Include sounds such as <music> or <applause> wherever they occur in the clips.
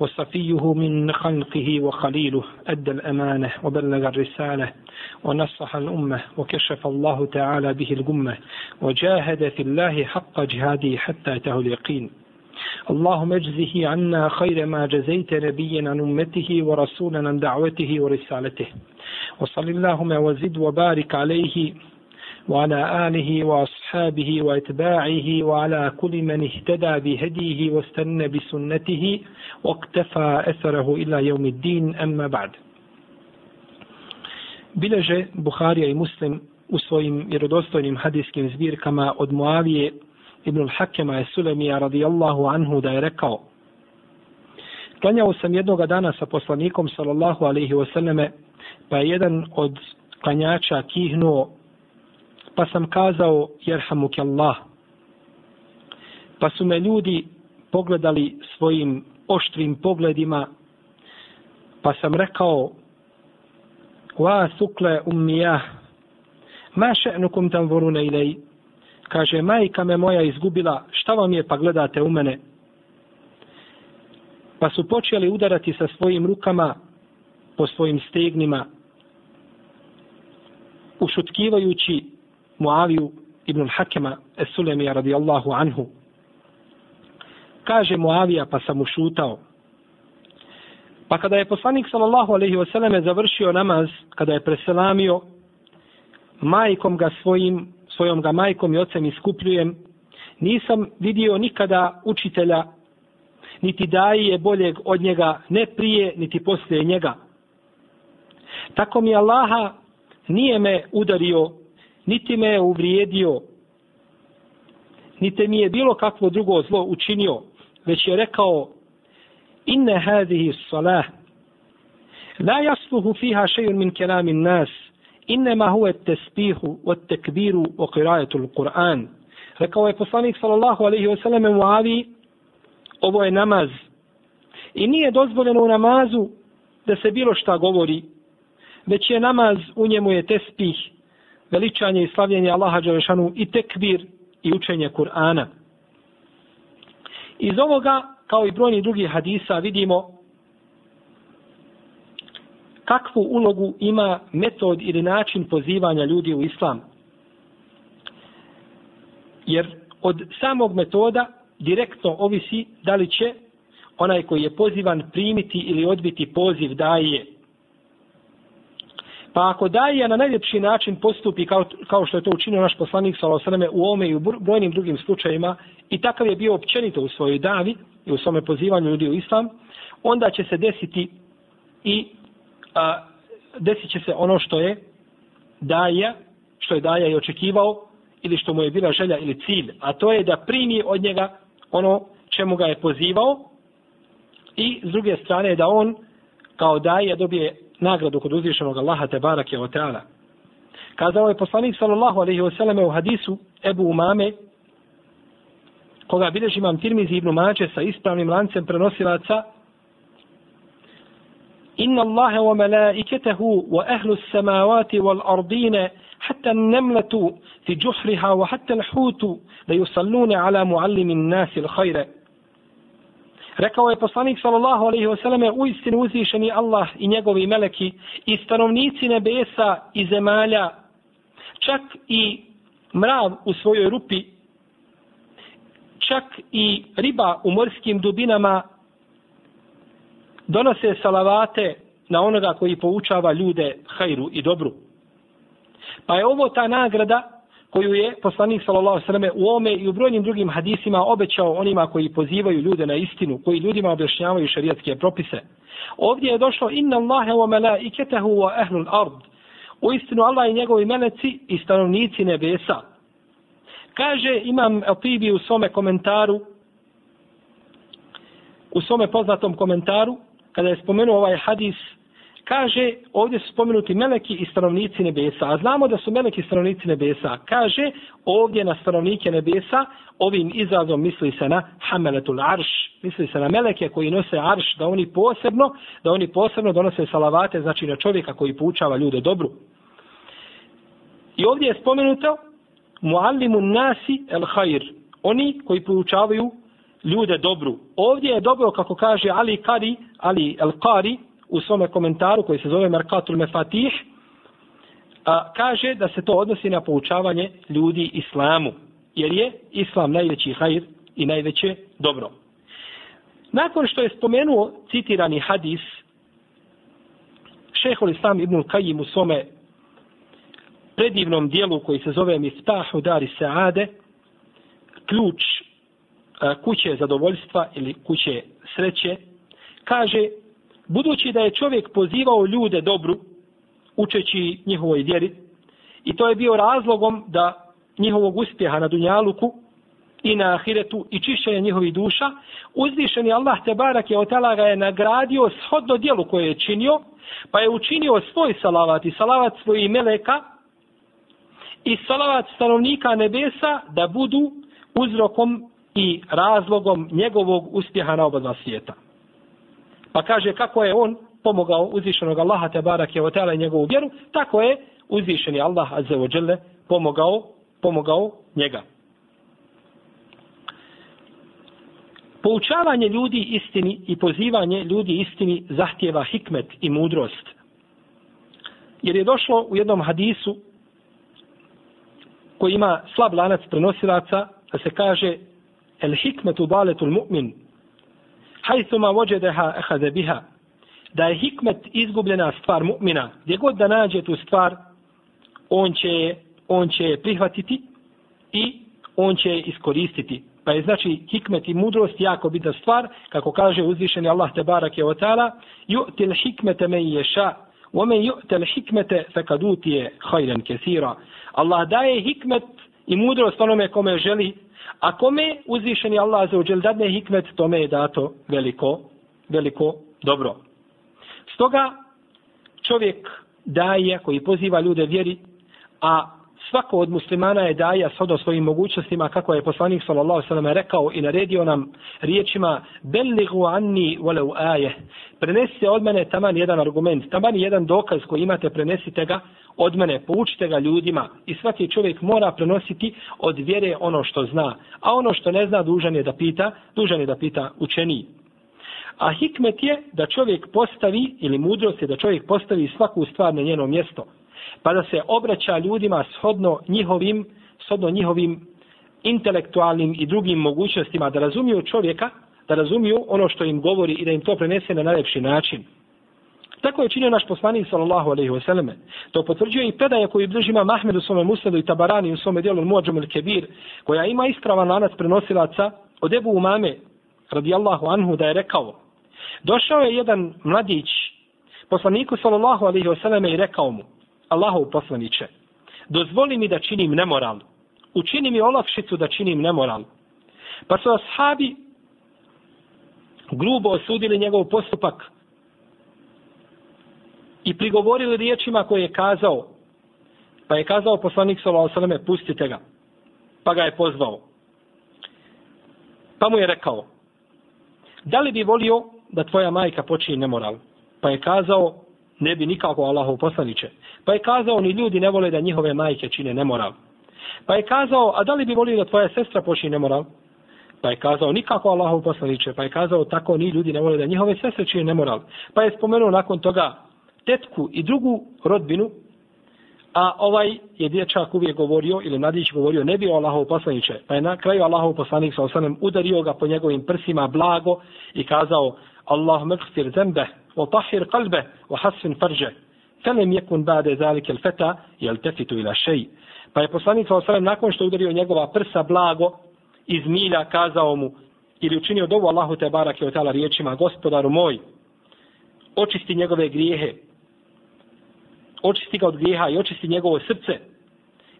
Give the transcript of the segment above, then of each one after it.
وصفيه من خلقه وخليله أدى الأمانة وبلغ الرسالة ونصح الأمة وكشف الله تعالى به الغمة وجاهد في الله حق جهاده حتى أتاه اليقين. اللهم اجزه عنا خير ما جزيت نبيا عن أمته ورسولا عن دعوته ورسالته. وصل اللهم وزد وبارك عليه وعلى آله وأصحابه واتباعه وعلى كل من اهتدى بهديه واستنى بسنته واقتفى أثره إلى يوم الدين أما بعد Bileže Buharija i Muslim u svojim vjerodostojnim hadijskim zbirkama od Muavije ibn al-Hakema i Sulemija radijallahu anhu da je rekao Klanjao sam jednoga dana sa poslanikom sallallahu alaihi wasallame pa je jedan od klanjača kihnuo pa sam kazao jerhamuk Allah. Pa su me ljudi pogledali svojim oštrim pogledima, pa sam rekao wa sukle ummijah ma še'nukum tam vorune ilaj kaže majka me moja izgubila šta vam je pa gledate u mene pa su počeli udarati sa svojim rukama po svojim stegnima ušutkivajući Muaviju ibn al-Hakema Esulemija radijallahu anhu. Kaže Muavija pa sam ušutao. Pa kada je poslanik sallallahu alaihi wasallam završio namaz, kada je preselamio, majkom ga svojim, svojom ga majkom i ocem iskupljujem, nisam vidio nikada učitelja, niti daji je boljeg od njega, ne prije, niti poslije njega. Tako mi Allaha nije me udario niti me je uvrijedio, niti mi je bilo kakvo drugo zlo učinio, već je rekao, inne hadihi salah, la jasluhu fiha šejun min kelamin nas, innema huve tespihu, od tekbiru, o kirajetul Kur'an. Rekao je poslanik sallallahu alaihi wasallam u avi ovo je namaz. I nije dozvoljeno u namazu da se bilo šta govori, već je namaz, u njemu je tespih, veličanje i slavljenje Allaha Đelešanu i tekbir i učenje Kur'ana. Iz ovoga, kao i brojni drugi hadisa, vidimo kakvu ulogu ima metod ili način pozivanja ljudi u islam. Jer od samog metoda direktno ovisi da li će onaj koji je pozivan primiti ili odbiti poziv daje Pa ako daje na najljepši način postupi kao, kao što je to učinio naš poslanik Salosaname u ome i u brojnim drugim slučajima i takav je bio općenito u svojoj davi i u svome pozivanju ljudi u islam, onda će se desiti i a, desit će se ono što je daja, što je daja i očekivao ili što mu je bila želja ili cilj, a to je da primi od njega ono čemu ga je pozivao i s druge strane da on kao daja dobije nagradu kod uzvišenog Allaha te barake o teala. Kazao je poslanik sallallahu alaihi wasallam u hadisu Ebu Umame, koga bilježi imam Tirmizi ibn Mađe sa ispravnim lancem prenosilaca, Inna Allahe wa malaiketahu wa ahlu samavati wal ardine hatta nemletu fi džuhriha wa hatta l'hutu da yusallune ala muallimin nasi l'hajre. Rekao je poslanik sallallahu alaihi ve selleme u istinu uzvišeni Allah i njegovi meleki i stanovnici nebesa i zemalja čak i mrav u svojoj rupi čak i riba u morskim dubinama donose salavate na onoga koji poučava ljude hajru i dobru. Pa je ovo ta nagrada koju je poslanik sallallahu alejhi u ome i u brojnim drugim hadisima obećao onima koji pozivaju ljude na istinu, koji ljudima objašnjavaju šerijatske propise. Ovdje je došlo inna Allaha wa malaikatahu wa ahlul ard. U istinu Allah i njegovi meleci i stanovnici nebesa. Kaže imam Atibi u svome komentaru u svome poznatom komentaru kada je spomenuo ovaj hadis kaže, ovdje su spomenuti meleki i stanovnici nebesa, a znamo da su meleki stanovnici nebesa. Kaže, ovdje na stanovnike nebesa, ovim izrazom misli se na hameletul arš, misli se na meleke koji nose arš, da oni posebno, da oni posebno donose salavate, znači na čovjeka koji poučava ljude dobru. I ovdje je spomenuto muallimu nasi el hajr, oni koji poučavaju ljude dobru. Ovdje je dobro, kako kaže Ali Kari, Ali El Kari, u svome komentaru koji se zove Merkatul Mefatih, a, kaže da se to odnosi na poučavanje ljudi islamu, jer je islam najveći hajr i najveće dobro. Nakon što je spomenuo citirani hadis, šehol islam ibn Kajim u svome predivnom dijelu koji se zove Miftahu Dari Saade, ključ kuće zadovoljstva ili kuće sreće, kaže, budući da je čovjek pozivao ljude dobru, učeći njihovoj vjeri, i to je bio razlogom da njihovog uspjeha na Dunjaluku i na Ahiretu i čišćenja njihovih duša, uzvišeni Allah te barak je od ga je nagradio shodno dijelu koje je činio, pa je učinio svoj salavat i salavat svojih meleka i salavat stanovnika nebesa da budu uzrokom i razlogom njegovog uspjeha na oba dva svijeta. Pa kaže kako je on pomogao uzvišenog Allaha te barak je i njegovu vjeru, tako je uzvišeni Allah azze wa dželle pomogao, pomogao njega. Poučavanje ljudi istini i pozivanje ljudi istini zahtjeva hikmet i mudrost. Jer je došlo u jednom hadisu koji ima slab lanac prenosilaca, da se kaže el hikmetu daletul mu'min hajthuma vođedeha ehade biha da je hikmet izgubljena stvar mu'mina gdje god da nađe tu stvar on će, on će prihvatiti i on će iskoristiti pa je znači hikmet i mudrost jako bitna stvar kako kaže uzvišeni Allah te barak je otala ju'til hikmete men ješa ومن يؤت الحكمة فقد أوتي خيرا كثيرا Allah daje hikmet i mudrost onome kome želi A kome uzvišeni Allah za uđel dadne hikmet, tome je dato veliko, veliko dobro. Stoga čovjek daje koji poziva ljude vjeri, a svako od muslimana je daja sodo svojim mogućnostima, kako je poslanik sallallahu sallam rekao i naredio nam riječima belligu anni walau aje. Prenesite od mene taman jedan argument, taman jedan dokaz koji imate, prenesite ga od mene, poučite ga ljudima i svaki čovjek mora prenositi od vjere ono što zna, a ono što ne zna dužan je da pita, dužan je da pita učeniji. A hikmet je da čovjek postavi, ili mudrost je da čovjek postavi svaku stvar na njeno mjesto, pa da se obraća ljudima shodno njihovim, shodno njihovim intelektualnim i drugim mogućnostima, da razumiju čovjeka, da razumiju ono što im govori i da im to prenese na najlepši način. Tako je činio naš poslanik sallallahu alejhi ve selleme. To potvrđuje i predaja koju bliži ima Mahmed u svome Musnedu i Tabarani u svome djelu Muadžam al-Kebir, koja ima ispravan lanac prenosilaca od Ebu Umame radijallahu anhu da je rekao Došao je jedan mladić poslaniku sallallahu alejhi ve selleme i rekao mu Allahov poslanice dozvoli mi da činim nemoral učini mi olakšicu da činim nemoral pa su ashabi grubo osudili njegov postupak i prigovorili riječima koje je kazao. Pa je kazao poslanik sallallahu pustite ga. Pa ga je pozvao. Pa mu je rekao: Da li bi volio da tvoja majka počini nemoral? Pa je kazao: Ne bi nikako Allahov poslanice. Pa je kazao ni ljudi ne vole da njihove majke čine nemoral. Pa je kazao: A da li bi volio da tvoja sestra počini nemoral? Pa je kazao nikako Allahov poslanice. Pa je kazao tako ni ljudi ne vole da njihove sestre čine nemoral. Pa je spomenuo nakon toga tetku i drugu rodbinu, a ovaj je dječak uvijek govorio, ili mladić govorio, ne bio Allahov poslaniče. Pa je na kraju Allahov poslanik sa osanem udario ga po njegovim prsima blago i kazao Allah mekfir zembe, o tahir kalbe, o hasfin farže. Felem jekun bade zalike feta, jel tefitu ila šeji. Pa je poslanik sa osanem nakon što udario njegova prsa blago, iz milja kazao mu, ili učinio dovu Allahu te barak je otala riječima, gospodaru moj, očisti njegove grijehe, očisti ga od grijeha i očisti njegovo srce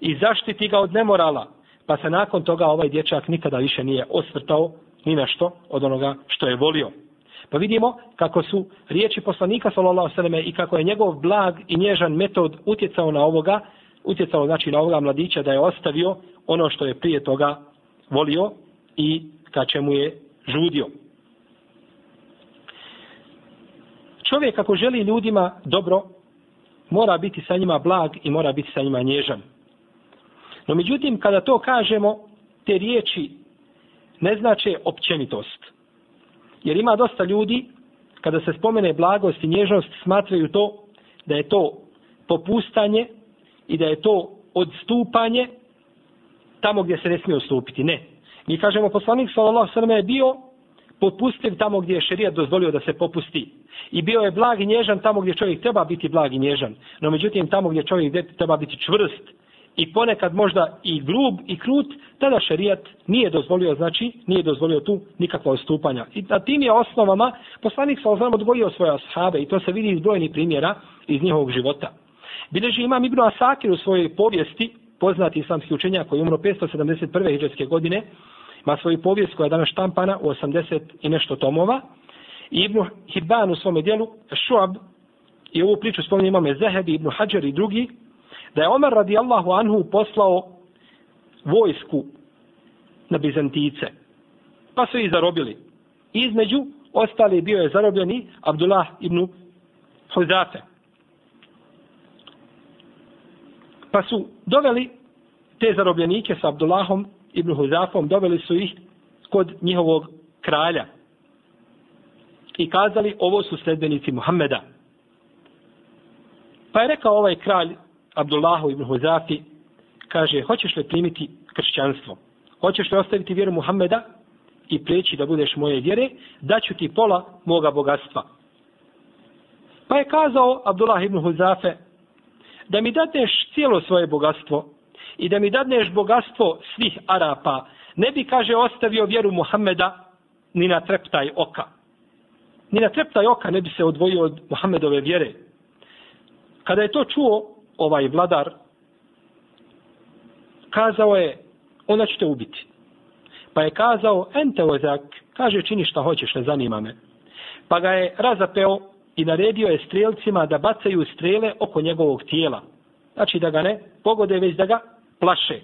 i zaštiti ga od nemorala, pa se nakon toga ovaj dječak nikada više nije osvrtao ni na što od onoga što je volio. Pa vidimo kako su riječi poslanika sallallahu alejhi i kako je njegov blag i nježan metod utjecao na ovoga, utjecao znači na ovoga mladića da je ostavio ono što je prije toga volio i ka čemu je žudio. Čovjek ako želi ljudima dobro, mora biti sa njima blag i mora biti sa njima nježan. No međutim, kada to kažemo, te riječi ne znače općenitost. Jer ima dosta ljudi, kada se spomene blagost i nježnost, smatraju to da je to popustanje i da je to odstupanje tamo gdje se ne smije odstupiti. Ne. Mi kažemo, poslanik sallallahu sallam je bio popustiv tamo gdje je šerijat dozvolio da se popusti. I bio je blag i nježan tamo gdje čovjek treba biti blag i nježan. No međutim, tamo gdje čovjek treba biti čvrst i ponekad možda i grub i krut, tada šerijat nije dozvolio, znači nije dozvolio tu nikakva odstupanja. I na tim je osnovama poslanik sa ozvam odgojio svoje ashabe i to se vidi iz brojnih primjera iz njihovog života. Bileži imam Ibnu Asakir u svojoj povijesti, poznati islamski učenjak koji je umro 571. hiđarske godine, ima svoju povijest koja je danas štampana u 80 i nešto tomova. I Hibban u svome dijelu, Šuab, i ovu priču spominje imame Zehebi, Ibn Hajar i drugi, da je Omer radijallahu anhu poslao vojsku na Bizantice. Pa su ih zarobili. Između ostali bio je zarobljeni Abdullah ibn Huzafe. Pa su doveli te zarobljenike sa Abdullahom ibn Huzafom, doveli su ih kod njihovog kralja. I kazali, ovo su sledbenici Muhammeda. Pa je rekao ovaj kralj Abdullahu ibn Huzafi, kaže, hoćeš li primiti kršćanstvo? Hoćeš li ostaviti vjeru Muhammeda i preći da budeš moje vjere? Daću ti pola moga bogatstva. Pa je kazao Abdullah ibn Huzafe, da mi dadneš cijelo svoje bogatstvo i da mi dadneš bogatstvo svih Arapa, ne bi, kaže, ostavio vjeru Muhammeda ni na treptaj oka. Ni na treptaj oka ne bi se odvojio od Muhammedove vjere. Kada je to čuo ovaj vladar, kazao je, ona ću te ubiti. Pa je kazao, ente ozak, kaže, čini šta hoćeš, ne zanima me. Pa ga je razapeo i naredio je strelcima da bacaju strele oko njegovog tijela. Znači da ga ne pogode, već da ga plaše.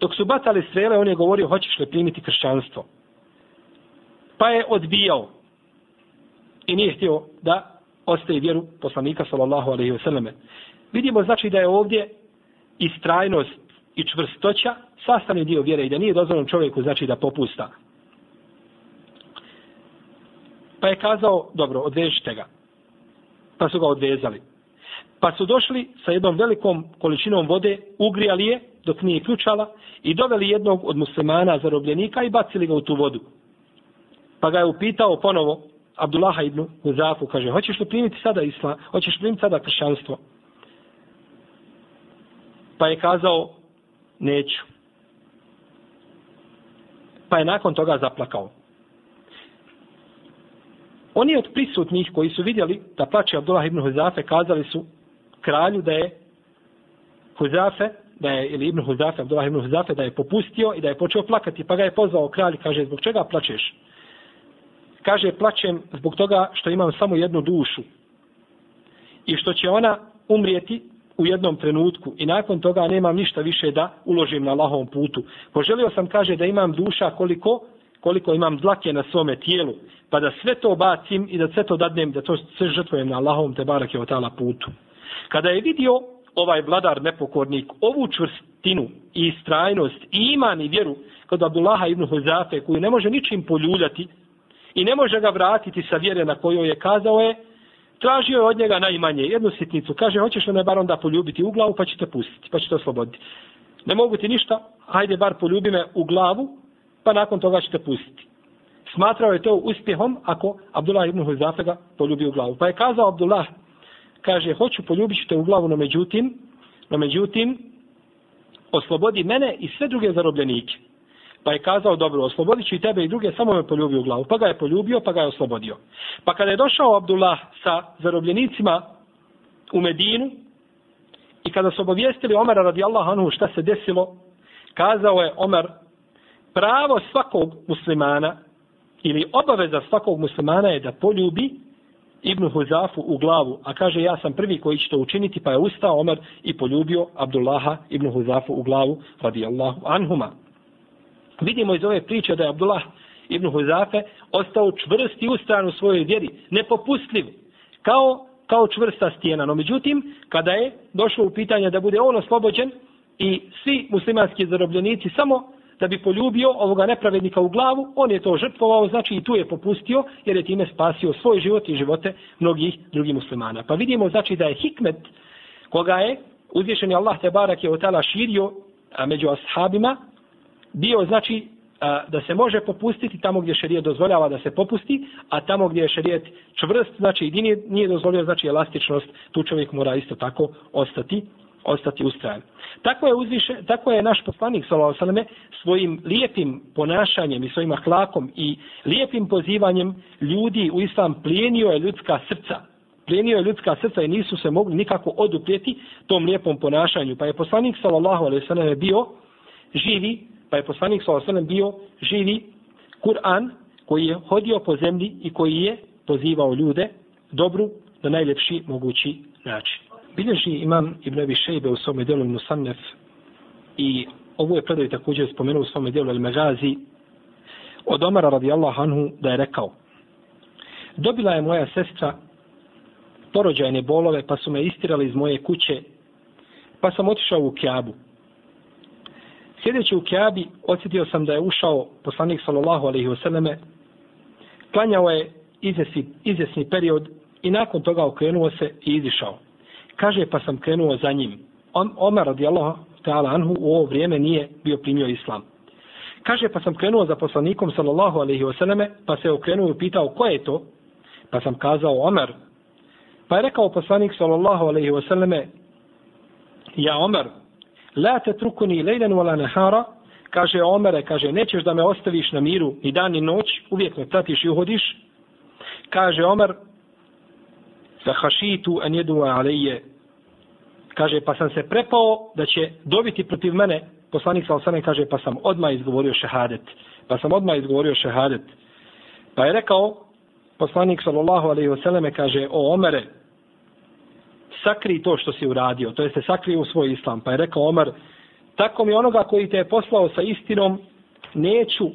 Dok su bacali strele, on je govorio, hoćeš li primiti kršćanstvo? Pa je odbijao i nije htio da ostaje vjeru poslanika sallallahu alaihi wasallam. Vidimo znači da je ovdje istrajnost i čvrstoća sastavni dio vjere i da nije dozvoljeno čovjeku znači da popusta. Pa je kazao, dobro, odvežite ga. Pa su ga odvezali. Pa su došli sa jednom velikom količinom vode, ugrijali je dok nije ključala i doveli jednog od muslimana zarobljenika i bacili ga u tu vodu. Pa ga je upitao ponovo, Abdullaha ibn Huzafu, kaže, hoćeš li primiti sada islam, hoćeš li primiti sada kršćanstvo? Pa je kazao, neću. Pa je nakon toga zaplakao. Oni od prisutnih koji su vidjeli da plaće Abdullah ibn Huzafe, kazali su kralju da je Huzafe, da je, ili ibn Huzafe, Abdullah ibn Huzafe, da je popustio i da je počeo plakati, pa ga je pozvao kralj, kaže, zbog čega plačeš? Kaže plaćem zbog toga što imam samo jednu dušu i što će ona umrijeti u jednom trenutku i nakon toga nemam ništa više da uložim na Allahovom putu. Poželio sam, kaže, da imam duša koliko, koliko imam dlake na svome tijelu, pa da sve to bacim i da sve to dadnem, da to sve žrtvujem na Allahovom te barake je tala putu. Kada je vidio ovaj vladar nepokornik ovu čvrstinu i strajnost i iman i vjeru kod Abdullaha ibn Huzafe koju ne može ničim poljuljati, i ne može ga vratiti sa vjere na kojoj je kazao je, tražio je od njega najmanje jednu sitnicu. Kaže, hoćeš li me bar onda poljubiti u glavu, pa će te pustiti, pa će te osloboditi. Ne mogu ti ništa, hajde bar poljubi me u glavu, pa nakon toga će te pustiti. Smatrao je to uspjehom ako Abdullah ibn Huzafe ga poljubi u glavu. Pa je kazao Abdullah, kaže, hoću poljubiti te u glavu, no međutim, no međutim, oslobodi mene i sve druge zarobljenike. Pa je kazao, dobro, oslobodit ću i tebe i druge, samo me poljubi u glavu. Pa ga je poljubio, pa ga je oslobodio. Pa kada je došao Abdullah sa zarobljenicima u Medinu i kada su obavijestili Omara radijallahu anhu šta se desilo, kazao je Omar, pravo svakog muslimana ili obaveza svakog muslimana je da poljubi Ibnu Huzafu u glavu, a kaže ja sam prvi koji će to učiniti, pa je ustao Omer i poljubio Abdullaha Ibnu Huzafu u glavu, radijallahu anhuma. Vidimo iz ove priče da je Abdullah ibn Huzafe ostao čvrst i ustran u svojoj vjeri, nepopustljiv, kao, kao čvrsta stijena. No međutim, kada je došlo u pitanje da bude on oslobođen i svi muslimanski zarobljenici samo da bi poljubio ovoga nepravednika u glavu, on je to žrtvovao, znači i tu je popustio, jer je time spasio svoj život i živote mnogih drugih muslimana. Pa vidimo znači da je hikmet koga je uzvišeni Allah te barak je otala širio a, među ashabima, bio znači da se može popustiti tamo gdje šerijet dozvoljava da se popusti, a tamo gdje je šerijet čvrst, znači i nije, nije dozvolio, znači elastičnost, tu čovjek mora isto tako ostati ostati ustrajan. Tako je, uzviše, tako je naš poslanik sallallahu svojim lijepim ponašanjem i svojim ahlakom i lijepim pozivanjem ljudi u islam plijenio je ljudska srca. Plijenio je ljudska srca i nisu se mogli nikako oduprijeti tom lijepom ponašanju. Pa je poslanik sallallahu alejhi ve bio živi, pa je poslanik s.a.v. bio živi Kur'an koji je hodio po zemlji i koji je pozivao ljude dobru na najljepši mogući način. Bilježi imam Ibn Abi Šejbe u svome delu Musannef i ovu je predaj također spomenuo u svome delu El Magazi od Omara radijallahu anhu da je rekao Dobila je moja sestra porođajne bolove pa su me istirali iz moje kuće pa sam otišao u Kjabu. Sjedeći u Kjabi osjetio sam da je ušao poslanik sallallahu alaihi wasallame klanjao je izjesni, izjesni period i nakon toga okrenuo se i izišao. Kaže, pa sam krenuo za njim. On, Omer radijallahu ta'ala anhu u ovo vrijeme nije bio primio islam. Kaže, pa sam krenuo za poslanikom sallallahu alaihi wasallame, pa se okrenuo i pitao ko je to? Pa sam kazao Omer. Pa je rekao poslanik sallallahu alaihi wasallame, ja Omer, la te trukuni lejlen wala nehara, kaže Omere, kaže, nećeš da me ostaviš na miru ni dan ni noć, uvijek me pratiš i uhodiš. Kaže Omer, fa hašitu an jedu alejje, kaže, pa sam se prepao da će dobiti protiv mene, poslanik sa osame kaže, pa sam odmah izgovorio šehadet. Pa sam odmah izgovorio šehadet. Pa je rekao, poslanik sallallahu alaihi wasallam kaže, o Omere, sakri to što si uradio, to jeste sakri u svoj islam. Pa je rekao Omar, tako mi onoga koji te je poslao sa istinom, neću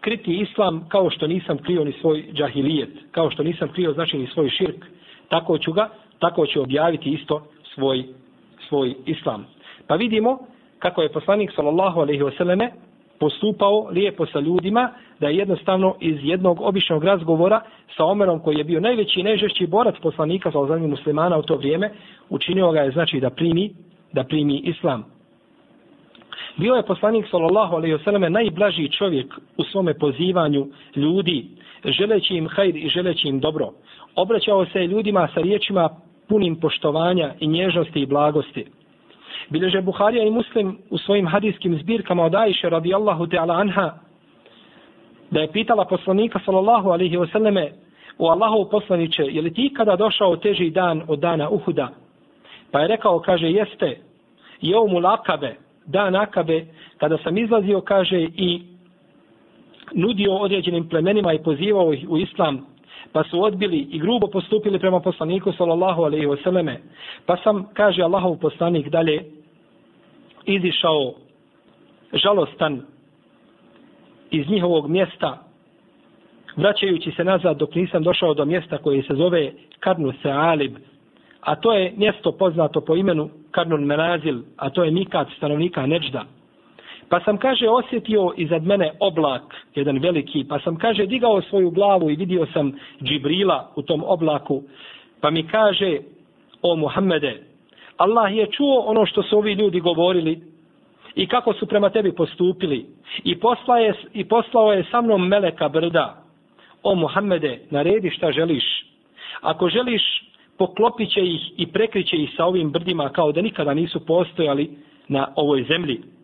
kriti islam kao što nisam krio ni svoj džahilijet, kao što nisam krio znači ni svoj širk, tako ću ga, tako ću objaviti isto svoj svoj islam. Pa vidimo kako je poslanik sallallahu alejhi ve selleme postupao lijepo sa ljudima, da je jednostavno iz jednog običnog razgovora sa Omerom koji je bio najveći i najžešći borac poslanika sa ozanjem muslimana u to vrijeme, učinio ga je znači da primi, da primi islam. Bio je poslanik sallallahu alejhi ve selleme najblaži čovjek u svome pozivanju ljudi, želeći im hajr i želeći im dobro. Obraćao se ljudima sa riječima punim poštovanja i nježnosti i blagosti. Bileže Buharija i Muslim u svojim hadijskim zbirkama od Aisha radijallahu ta'ala anha da je pitala poslanika sallallahu alaihi wasallame u Allahov poslaniće, je li ti kada došao teži dan od dana Uhuda? Pa je rekao, kaže, jeste, je mu lakabe, dan akabe, kada sam izlazio, kaže, i nudio određenim plemenima i pozivao ih u islam, pa su odbili i grubo postupili prema poslaniku sallallahu alejhi ve selleme pa sam kaže Allahov poslanik dalje izišao žalostan iz njihovog mjesta vraćajući se nazad dok nisam došao do mjesta koje se zove Karnu Sealib. A to je mjesto poznato po imenu Karnun Menazil a to je Mikat stanovnika Neđda. Pa sam, kaže, osjetio izad mene oblak, jedan veliki, pa sam, kaže, digao svoju glavu i vidio sam Džibrila u tom oblaku, pa mi kaže, o Muhammede, Allah je čuo ono što su ovi ljudi govorili i kako su prema tebi postupili i, posla je, i poslao je sa mnom meleka brda. O Muhammede, naredi šta želiš. Ako želiš, poklopit će ih i prekriće ih sa ovim brdima kao da nikada nisu postojali na ovoj zemlji.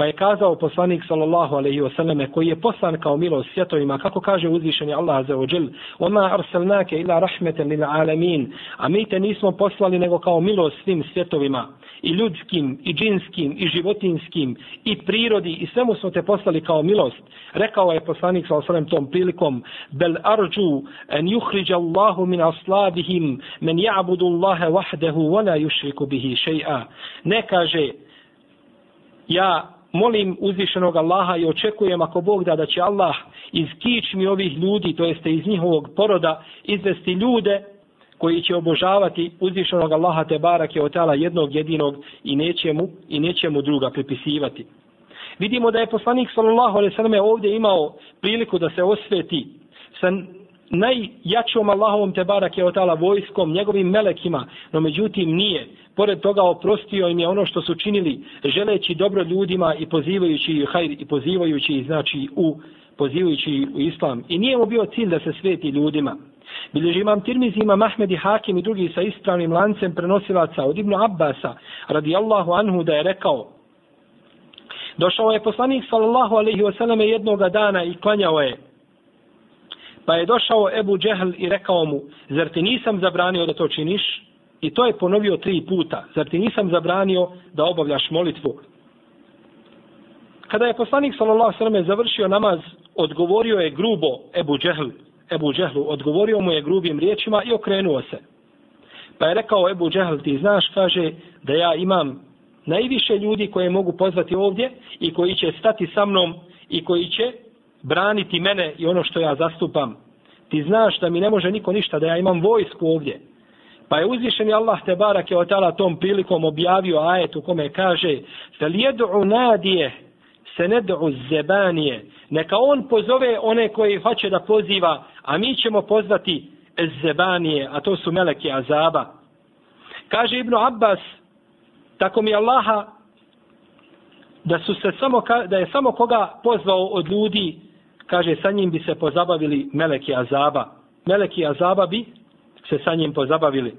Pa je kazao poslanik sallallahu alejhi ve selleme koji je poslan kao milost svjetovima, kako kaže uzvišeni Allah azza wa džel: "Oma arsalnake ila rahmeten lil alamin." A mi te nismo poslali nego kao milost svim svjetovima, i ljudskim, i džinskim, i životinskim, i prirodi, i svemu smo te poslali kao milost. Rekao je poslanik sa osvrem tom prilikom, bel arju an yukhrija Allahu min aslabihim, men Allaha wahdahu wa la yushriku bihi shay'a." Ne kaže, ja molim uzvišenog Allaha i očekujem ako Bog da da će Allah iz kičmi ovih ljudi, to jeste iz njihovog poroda, izvesti ljude koji će obožavati uzvišenog Allaha te barake od tala jednog jedinog i neće mu, i neće mu druga pripisivati. Vidimo da je poslanik sallallahu alejhi ve selleme ovdje imao priliku da se osveti sa najjačom Allahovom te barake od tala vojskom, njegovim melekima, no međutim nije. Pored toga oprostio im je ono što su činili, želeći dobro ljudima i pozivajući ih hajr i pozivajući znači u pozivajući u islam. I nije mu bio cilj da se sveti ljudima. Bilježi imam Tirmizi, imam Ahmed i Hakim i drugi sa ispravnim lancem prenosilaca od Ibnu Abbasa, radijallahu anhu, da je rekao, došao je poslanik sallallahu alaihi wasallam jednoga dana i klanjao je, pa je došao Ebu Džehl i rekao mu, zar ti nisam zabranio da to činiš? I to je ponovio tri puta, zar ti nisam zabranio da obavljaš molitvu? Kada je poslanik sallallahu alaihi završio namaz, odgovorio je grubo Ebu Džehl, Ebu Džehlu, odgovorio mu je grubim riječima i okrenuo se. Pa je rekao Ebu Džehl, ti znaš, kaže, da ja imam najviše ljudi koje mogu pozvati ovdje i koji će stati sa mnom i koji će braniti mene i ono što ja zastupam. Ti znaš da mi ne može niko ništa, da ja imam vojsku ovdje. Pa je uzvišeni Allah te barak je otala tom prilikom objavio ajet u kome kaže Fel jedu nadije se ne zebanije. Neka on pozove one koji hoće da poziva, a mi ćemo pozvati zebanije, a to su meleki azaba. Kaže Ibnu Abbas, tako mi Allaha, da su se samo, da je samo koga pozvao od ljudi, kaže sa njim bi se pozabavili meleki azaba. Meleki azaba bi se sa njim pozabavili.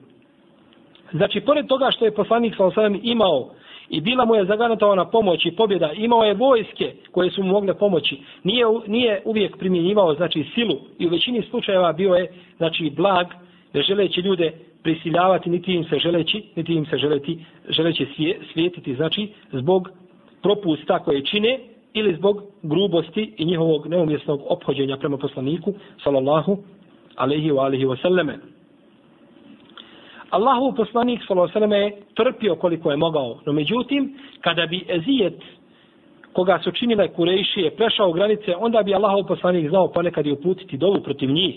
Znači, pored toga što je poslanik sa imao i bila mu je zagarantovana pomoć i pobjeda, imao je vojske koje su mu mogle pomoći, nije, nije uvijek primjenjivao znači silu i u većini slučajeva bio je znači blag, ne želeći ljude prisiljavati, niti im se želeći, niti im se želeti, želeći svijetiti, znači zbog propusta koje čine ili zbog grubosti i njihovog neumjesnog ophođenja prema poslaniku, sallallahu alaihi wa alihi wa sallame. Allahu poslanik sallallahu je trpio koliko je mogao. No međutim, kada bi ezijet koga su činile Kurejšije prešao granice, onda bi Allahov poslanik znao ponekad i uputiti dolu protiv njih.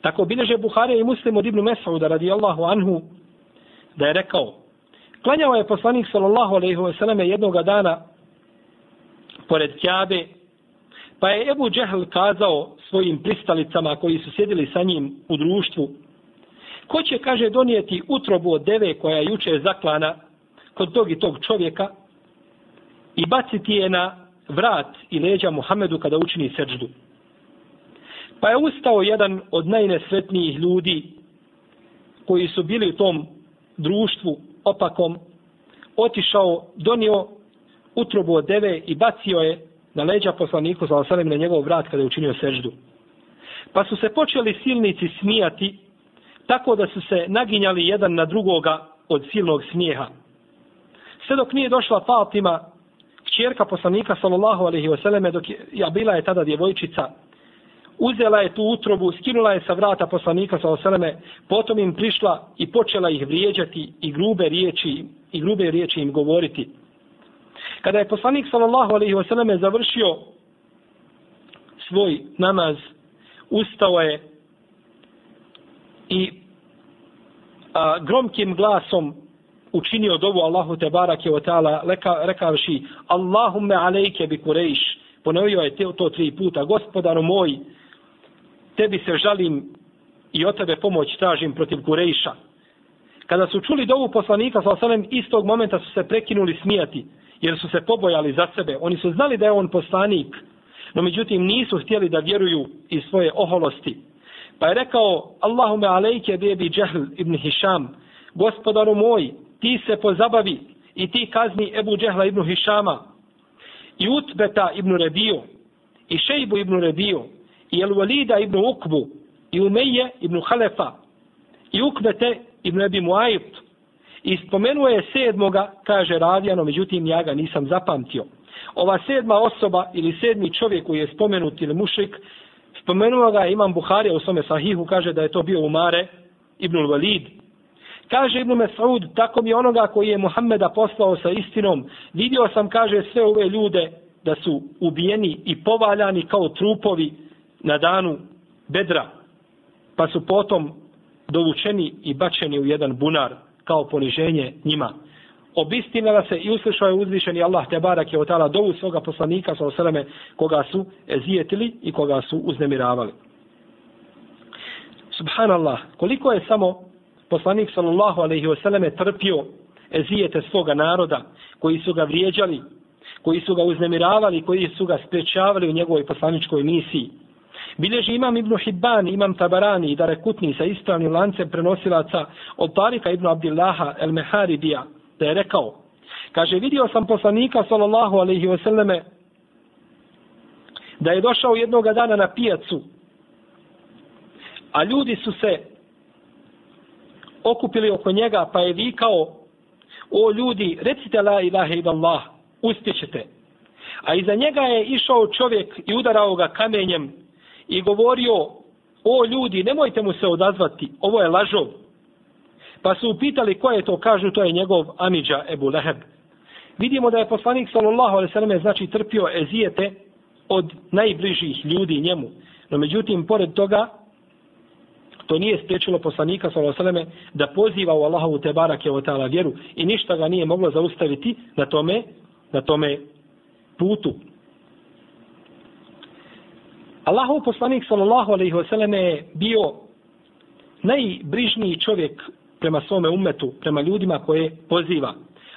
Tako bileže Buhare i Muslim od Ibnu Mesauda radijallahu anhu da je rekao Klanjao je poslanik sallallahu alaihi wa sallam jednog dana pored Kjabe pa je Ebu Džehl kazao svojim pristalicama koji su sjedili sa njim u društvu Ko će, kaže, donijeti utrobu od deve koja je juče zaklana kod tog i tog čovjeka i baciti je na vrat i leđa Muhammedu kada učini seđdu. Pa je ustao jedan od najnesretnijih ljudi koji su bili u tom društvu opakom, otišao, donio utrobu od deve i bacio je na leđa poslaniku za osanem na njegov vrat kada je učinio seždu. Pa su se počeli silnici smijati tako da su se naginjali jedan na drugoga od silnog smijeha. Sve dok nije došla Fatima, kćerka poslanika sallallahu alaihi wasallam, dok je, ja bila je tada djevojčica, uzela je tu utrobu, skinula je sa vrata poslanika sallallahu alaihi wasallam, potom im prišla i počela ih vrijeđati i grube riječi, i grube riječi im govoriti. Kada je poslanik sallallahu alaihi wasallam završio svoj namaz, ustao je i a, gromkim glasom učinio dovu Allahu te barake o ta'ala rekavši Allahumme alejke bi kurejš ponovio je to tri puta gospodaru moj tebi se žalim i od tebe pomoć tražim protiv kurejša kada su čuli dovu poslanika sa osanem istog momenta su se prekinuli smijati jer su se pobojali za sebe. Oni su znali da je on poslanik no međutim nisu htjeli da vjeruju iz svoje oholosti. Pa je rekao, Allahume alejke bebi Džehl ibn Hišam, gospodaru moj, ti se pozabavi i ti kazni Ebu Džehla ibn Hišama. i Utbeta ibn Rebiju i Šejbu ibn Rebiju i Elvalida ibn Ukbu i Umeje ibn Halefa i Ukbete ibn Ebi Muajit i spomenuo je sedmoga, kaže Ravijano, međutim ja ga nisam zapamtio. Ova sedma osoba ili sedmi čovjek koji je spomenut ili mušik spomenuo ga imam Buharija u svome sahihu, kaže da je to bio Umare ibn Walid. Kaže Ibn Mes'ud, tako mi onoga koji je Muhammeda poslao sa istinom, vidio sam, kaže, sve ove ljude da su ubijeni i povaljani kao trupovi na danu bedra, pa su potom dovučeni i bačeni u jedan bunar kao poniženje njima obistinila se i uslišao je uzvišeni Allah te barak je otala dovu svoga poslanika sa osaleme koga su ezijetili i koga su uznemiravali. Subhanallah, koliko je samo poslanik sallallahu alaihi wasallam trpio ezijete svoga naroda koji su ga vrijeđali, koji su ga uznemiravali, koji su ga sprečavali u njegovoj poslaničkoj misiji. Bileži imam Ibn Hibban, imam Tabarani i Darekutni sa ispravnim lancem prenosilaca od Tarika Ibn Abdillaha el Meharidija, da je rekao, kaže, vidio sam poslanika sallallahu alaihi wasallame da je došao jednog dana na pijacu, a ljudi su se okupili oko njega, pa je vikao, o ljudi, recite la ilaha illallah, uspjećete. A iza njega je išao čovjek i udarao ga kamenjem i govorio, o ljudi, nemojte mu se odazvati, ovo je lažov. Pa su upitali ko je to, kažu, to je njegov Amidža Ebu Leheb. Vidimo da je poslanik sallallahu alejhi ve selleme znači trpio ezijete od najbližih ljudi njemu. No međutim, pored toga, to nije spriječilo poslanika sallallahu alejhi ve selleme da poziva u Allahovu te barake ve ta'ala vjeru i ništa ga nije moglo zaustaviti na tome, na tome putu. Allahov poslanik sallallahu alejhi ve selleme je bio najbrižniji čovjek prema svome umetu, prema ljudima koje poziva.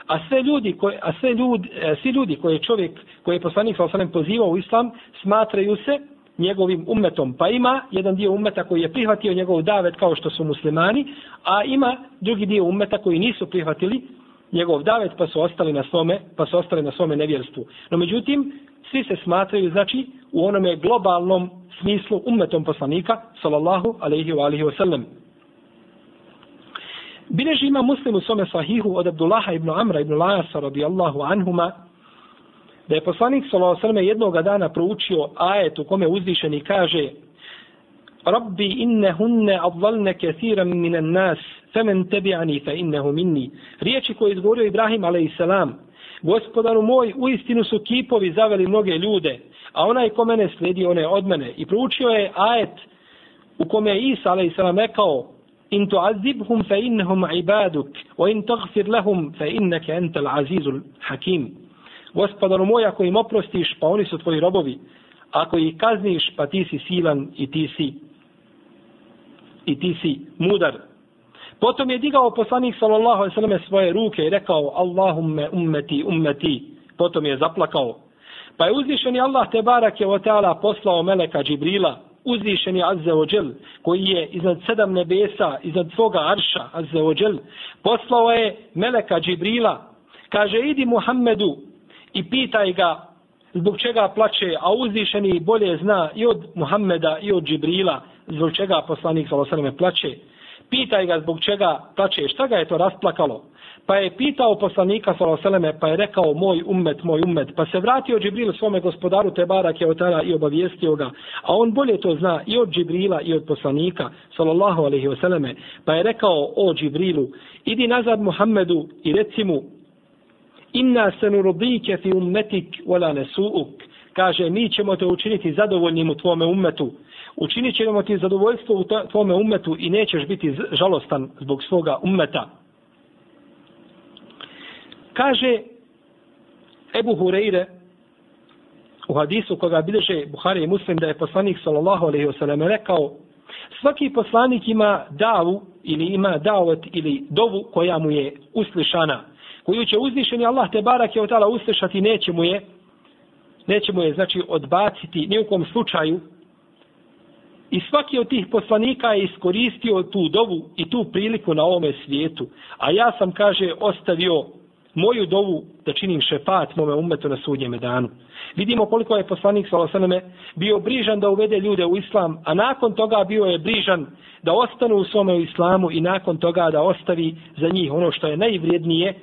A sve ljudi koje a sve ljudi, e, svi ljudi koje čovjek koji je poslanik sa osanem pozivao u islam smatraju se njegovim umetom. Pa ima jedan dio umeta koji je prihvatio njegov davet kao što su muslimani, a ima drugi dio umeta koji nisu prihvatili njegov davet pa su ostali na svome, pa su ostali na svome nevjerstvu. No međutim, svi se smatraju, znači, u onome globalnom smislu ummetom poslanika, sallallahu alaihi wa alihi wa sallam. Bileži ima muslim u svome sahihu od Abdullaha ibn Amra ibn Lasa radijallahu anhuma, da je poslanik sallallahu jednoga dana proučio ajet u kome uzvišeni kaže Rabbi innehunne adlalne kethiran minan nas, femen tebi'ani fe innehu minni. Riječi koje izgovorio Ibrahim a.s. gospodaru moj, u istinu su kipovi zaveli mnoge ljude, a onaj ko mene sledi, je od mene. I proučio je ajet u kome je Isa a.s. rekao, in tu'azibhum fa innahum ibaduk, wa in taghfir lahum fa innaka antal azizul hakim. Gospodaru moj, ako im oprostiš, pa oni su tvoji robovi, ako ih kazniš, pa ti si silan i ti si i ti si mudar. Potom je digao poslanik sallallahu alejhi ve selleme svoje ruke i rekao Allahumme ummeti ummeti. Potom je zaplakao. Pa je uzvišeni Allah te barake ve taala poslao meleka Džibrila, uzvišeni Azza ođel, koji je iznad sedam nebesa, iznad svoga arša Azza ođel, poslao je meleka Džibrila, kaže idi Muhammedu i pitaj ga zbog čega plače, a uzvišeni bolje zna i od Muhammeda i od Džibrila, zbog čega poslanik sa plače. Pitaj ga zbog čega plače, šta ga je to rasplakalo. Pa je pitao poslanika Saloseleme, pa je rekao moj ummet, moj ummet. Pa se vratio Džibril svome gospodaru Tebarak je otara i obavijestio ga. A on bolje to zna i od Džibrila i od poslanika, sallallahu alaihi vseleme. Pa je rekao o Džibrilu, idi nazad Muhammedu i reci mu, inna se nurubike fi ummetik wala nesuuk. Kaže, mi ćemo te učiniti zadovoljnim u tvome ummetu. Učinit ćemo ti zadovoljstvo u tvome ummetu i nećeš biti žalostan zbog svoga ummeta. Kaže Ebu Hureyre u hadisu koga bilježe Buhari i Muslim da je poslanik sallallahu alaihi wasallam rekao svaki poslanik ima davu ili ima davet ili dovu koja mu je uslišana koju će uzvišeni Allah te barak je otala uslišati, neće mu je, neće mu je, znači, odbaciti ni u kom slučaju. I svaki od tih poslanika je iskoristio tu dovu i tu priliku na ovome svijetu. A ja sam, kaže, ostavio moju dovu da činim šefat mome umetu na sudnjem danu. Vidimo koliko je poslanik Salosaneme bio brižan da uvede ljude u islam, a nakon toga bio je brižan da ostanu u svome islamu i nakon toga da ostavi za njih ono što je najvrijednije,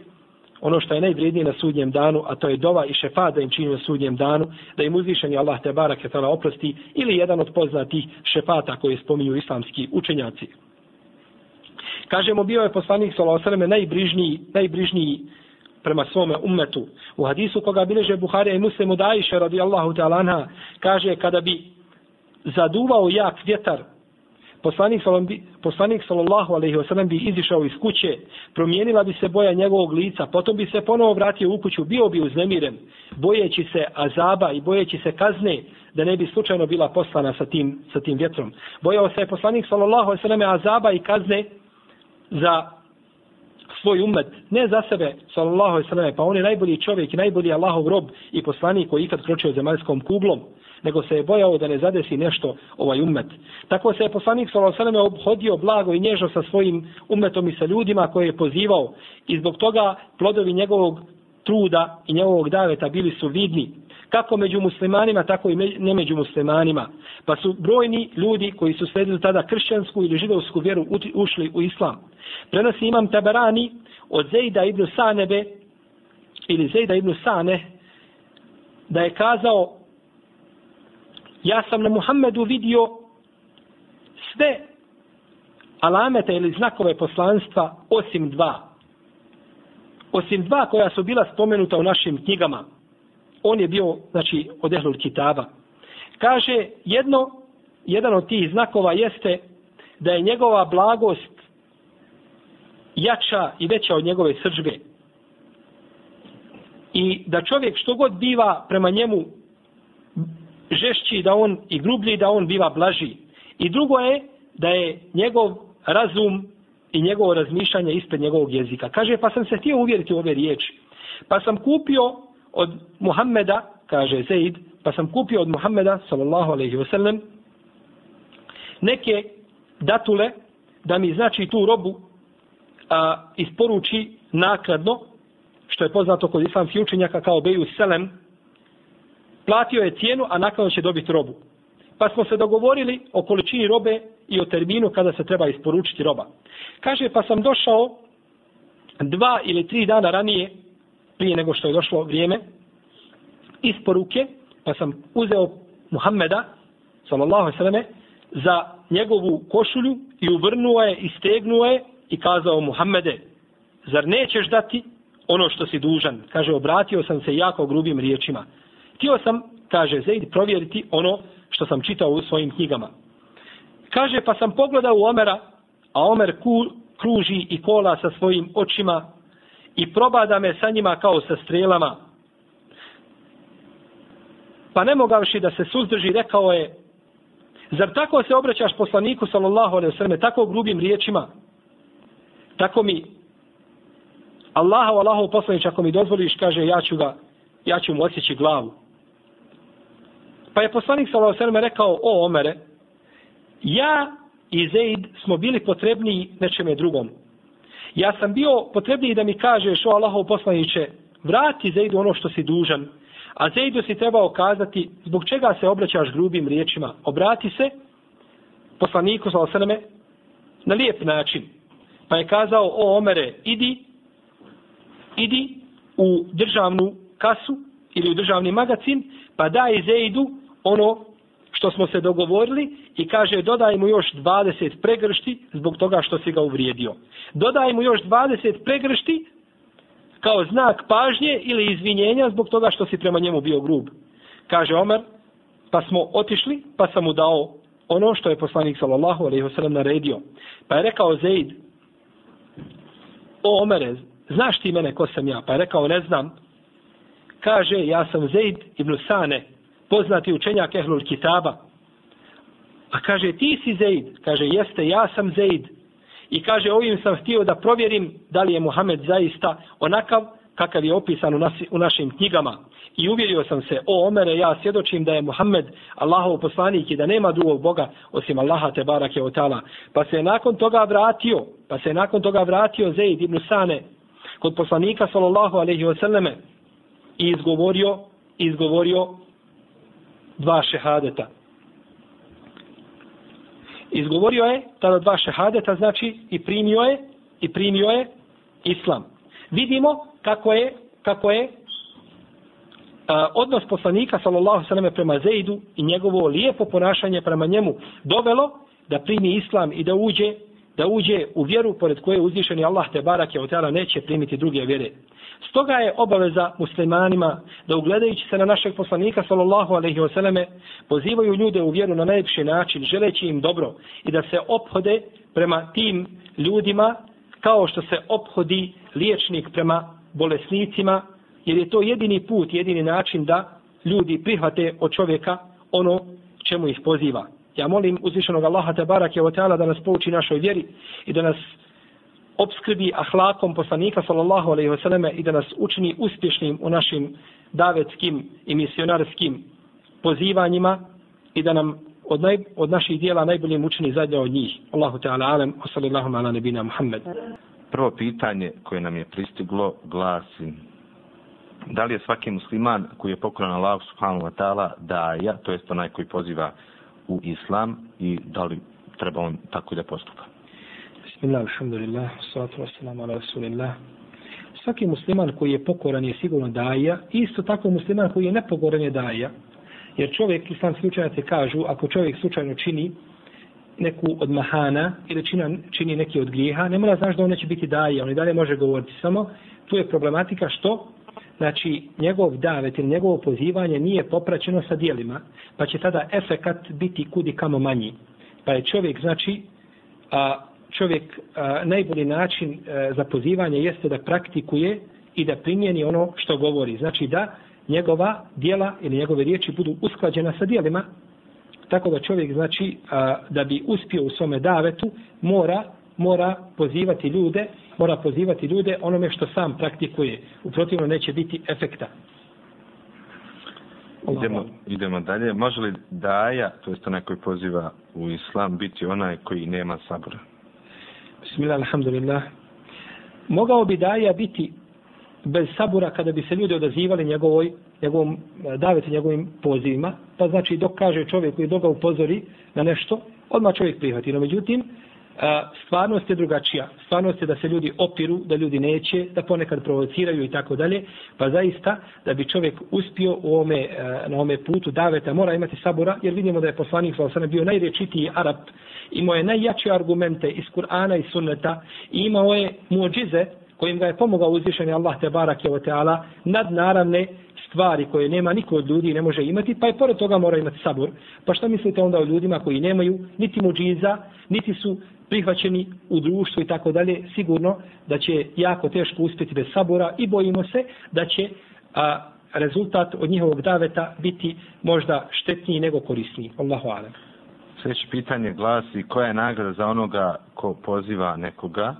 ono što je najvrijednije na sudnjem danu, a to je dova i šefat da im čini na sudnjem danu, da im uzvišeni Allah te barake tala oprosti ili jedan od poznatih šefata koje spominju islamski učenjaci. Kažemo, bio je poslanik Salosaneme najbrižniji, najbrižniji prema svome ummetu. U hadisu koga bileže Buharija i Muslimu Dajiše radijallahu ta'ala kaže kada bi zaduvao jak vjetar poslanik, poslanik sallallahu alaihi wasallam bi izišao iz kuće, promijenila bi se boja njegovog lica, potom bi se ponovo vratio u kuću, bio bi uznemiren, bojeći se azaba i bojeći se kazne, da ne bi slučajno bila poslana sa tim, sa tim vjetrom. Bojao se je poslanik sallallahu alaihi wasallam azaba i kazne za svoj umet, ne za sebe, sallallahu alaihi sallam, pa on je najbolji čovjek i najbolji Allahov rob i poslanik koji ikad kročio zemaljskom kuglom, nego se je bojao da ne zadesi nešto ovaj umet. Tako se je poslanik sallallahu alaihi sallam obhodio blago i nježno sa svojim umetom i sa ljudima koje je pozivao i zbog toga plodovi njegovog truda i njegovog daveta bili su vidni kako među muslimanima, tako i ne među muslimanima. Pa su brojni ljudi koji su sledili tada kršćansku ili židovsku vjeru ušli u islam. Prenosi imam Tabarani od Zejda ibn Sanebe ili Zejda ibn Sane da je kazao ja sam na Muhammedu vidio sve alamete ili znakove poslanstva osim dva. Osim dva koja su bila spomenuta u našim knjigama. On je bio, znači, od Ehlul Kitaba. Kaže, jedno, jedan od tih znakova jeste da je njegova blagost jača i veća od njegove sržbe. I da čovjek što god biva prema njemu žešći da on i grublji da on biva blaži. I drugo je da je njegov razum i njegovo razmišljanje ispred njegovog jezika. Kaže, pa sam se htio uvjeriti u ove riječi. Pa sam kupio od Muhammeda, kaže Zaid, pa sam kupio od Muhammeda, sallallahu alaihi wa sallam, neke datule da mi znači tu robu a, isporuči nakladno, što je poznato kod islamskih učenjaka kao Beju Selem, platio je cijenu, a nakladno će dobiti robu. Pa smo se dogovorili o količini robe i o terminu kada se treba isporučiti roba. Kaže, pa sam došao dva ili tri dana ranije, prije nego što je došlo vrijeme, isporuke, pa sam uzeo Muhammeda, sallallahu sallame, za njegovu košulju i uvrnuo je i stegnuo je i kazao Muhammede, zar nećeš dati ono što si dužan? Kaže, obratio sam se jako grubim riječima. Htio sam, kaže Zaid, provjeriti ono što sam čitao u svojim knjigama. Kaže, pa sam pogledao u Omera, a Omer ku, kruži i kola sa svojim očima i probada me sa njima kao sa strelama. Pa ne mogavši da se suzdrži, rekao je, zar tako se obraćaš poslaniku, sallallahu alaihi sallam, tako grubim riječima? Tako mi Allaha u Allahu poslanič, ako mi dozvoliš, kaže, ja ću ga, ja ću mu osjeći glavu. Pa je poslanik sallallahu alejhi ve rekao: "O Omere, ja i Zeid smo bili potrebni nečeme drugom. Ja sam bio potrebniji da mi kažeš o Allahov poslaniće, vrati Zeidu ono što si dužan, a Zeidu si trebao kazati zbog čega se obraćaš grubim riječima. Obrati se poslaniku sallallahu alejhi na lijep način. Pa je kazao, o Omere, idi, idi u državnu kasu ili u državni magazin, pa daj Zeidu ono što smo se dogovorili i kaže dodaj mu još 20 pregršti zbog toga što si ga uvrijedio. Dodaj mu još 20 pregršti kao znak pažnje ili izvinjenja zbog toga što si prema njemu bio grub. Kaže Omer, pa smo otišli, pa sam mu dao ono što je poslanik sallallahu alejhi ve sellem naredio. Pa je rekao Zeid, o Omere, znaš ti mene ko sam ja? Pa je rekao, ne znam. Kaže, ja sam Zeid ibn Sane, poznati učenjak Ehlul Kitaba. A kaže, ti si Zeid? Kaže, jeste, ja sam Zeid. I kaže, ovim sam htio da provjerim da li je Muhammed zaista onakav kakav je opisan u, nasi, u našim knjigama. I uvjerio sam se, o Omere, ja svjedočim da je Muhammed Allahov poslanik i da nema drugog Boga osim Allaha te barake o tala. Pa se nakon toga vratio, pa se nakon toga vratio Zeid ibn Sane kod poslanika sallallahu alaihi wa sallame i izgovorio, izgovorio dva šehadeta. Izgovorio je tada dva šehadeta, znači i primio je, i primio je islam. Vidimo kako je, kako je odnos poslanika sallallahu sallam prema Zeidu i njegovo lijepo ponašanje prema njemu dovelo da primi islam i da uđe da uđe u vjeru pored koje uzvišeni Allah te barak je neće primiti druge vjere. Stoga je obaveza muslimanima da ugledajući se na našeg poslanika sallallahu alejhi wasallame pozivaju ljude u vjeru na najljepši način želeći im dobro i da se ophode prema tim ljudima kao što se ophodi liječnik prema bolesnicima jer je to jedini put, jedini način da ljudi prihvate od čovjeka ono čemu ih poziva. Ja molim uzvišenog Allaha te barake o da nas pouči našoj vjeri i da nas obskrbi ahlakom poslanika sallallahu alejhi ve selleme i da nas učini uspješnim u našim davetskim i misionarskim pozivanjima i da nam od, naj, od naših dijela najbolje učini zadnja od njih. Allahu Teala alem, wa sallallahu ala nebina Muhammed. Prvo pitanje koje nam je pristiglo glasi da li je svaki musliman koji je pokoran Allah subhanahu wa ta'ala daja, to jest onaj koji poziva u islam i da li treba on tako da postupa? Bismillah, alhamdulillah, salatu wassalamu ala rasulillah. Svaki musliman koji je pokoran je sigurno daja, isto tako musliman koji je nepokoran je daja. Jer čovjek, islamski učenjaci kažu, ako čovjek slučajno čini neku od mahana ili čini, čini neki od grijeha, ne mora znaš da on neće biti daja, on i dalje može govoriti. Samo tu je problematika što znači njegov davet ili njegovo pozivanje nije popraćeno sa dijelima, pa će tada efekat biti kudi kamo manji. Pa je čovjek, znači, a, čovjek a, najbolji način a, za pozivanje jeste da praktikuje i da primjeni ono što govori. Znači da njegova dijela ili njegove riječi budu usklađena sa dijelima, tako da čovjek, znači, a, da bi uspio u svome davetu, mora mora pozivati ljude, mora pozivati ljude onome što sam praktikuje. U protivno neće biti efekta. Idemo, idemo dalje. Može li daja, to jest onaj koji poziva u islam, biti onaj koji nema sabora? Bismillah, alhamdulillah. Mogao bi daja biti bez sabura kada bi se ljudi odazivali njegovoj, njegovom daveti njegovim pozivima. Pa znači dok kaže čovjek koji dok ga upozori na nešto, odmah čovjek prihvati. No međutim, stvarnost je drugačija. Stvarnost je da se ljudi opiru, da ljudi neće, da ponekad provociraju i tako dalje. Pa zaista, da bi čovjek uspio u ome, na ome putu daveta, mora imati sabora, jer vidimo da je poslanik Salasana bio najrečitiji Arab, imao je najjače argumente iz Kur'ana i Sunneta i imao je muđize kojim ga je pomogao uzvišeni Allah te barak je teala nadnaravne stvari koje nema niko od ljudi ne može imati, pa je pored toga mora imati sabor. Pa šta mislite onda o ljudima koji nemaju niti muđiza, niti su prihvaćeni u društvu i tako dalje, sigurno da će jako teško uspjeti bez sabora i bojimo se da će a, rezultat od njihovog daveta biti možda štetniji nego korisniji. Allahu alem. Sljedeće pitanje glasi koja je nagrada za onoga ko poziva nekoga,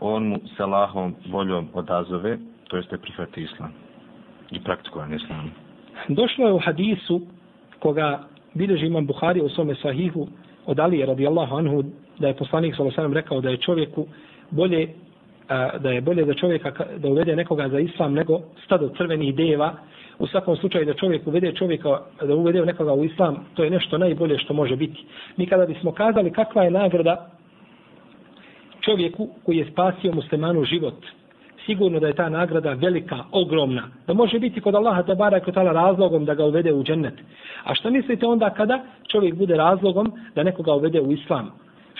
on mu se lahom voljom odazove, to jeste prihvati islam i praktikovanje islama. Došlo je u hadisu koga bilježi imam Buhari u svome sahihu od Alije radijallahu anhu da je poslanik sallallahu alejhi rekao da je čovjeku bolje a, da je bolje za čovjeka da uvede nekoga za islam nego stado crvenih deva u svakom slučaju da čovjek uvede čovjeka da uvede nekoga u islam to je nešto najbolje što može biti mi kada bismo kazali kakva je nagrada čovjeku koji je spasio muslimanu život sigurno da je ta nagrada velika, ogromna. Da može biti kod Allaha te barak tala razlogom da ga uvede u džennet. A šta mislite onda kada čovjek bude razlogom da nekoga uvede u islam?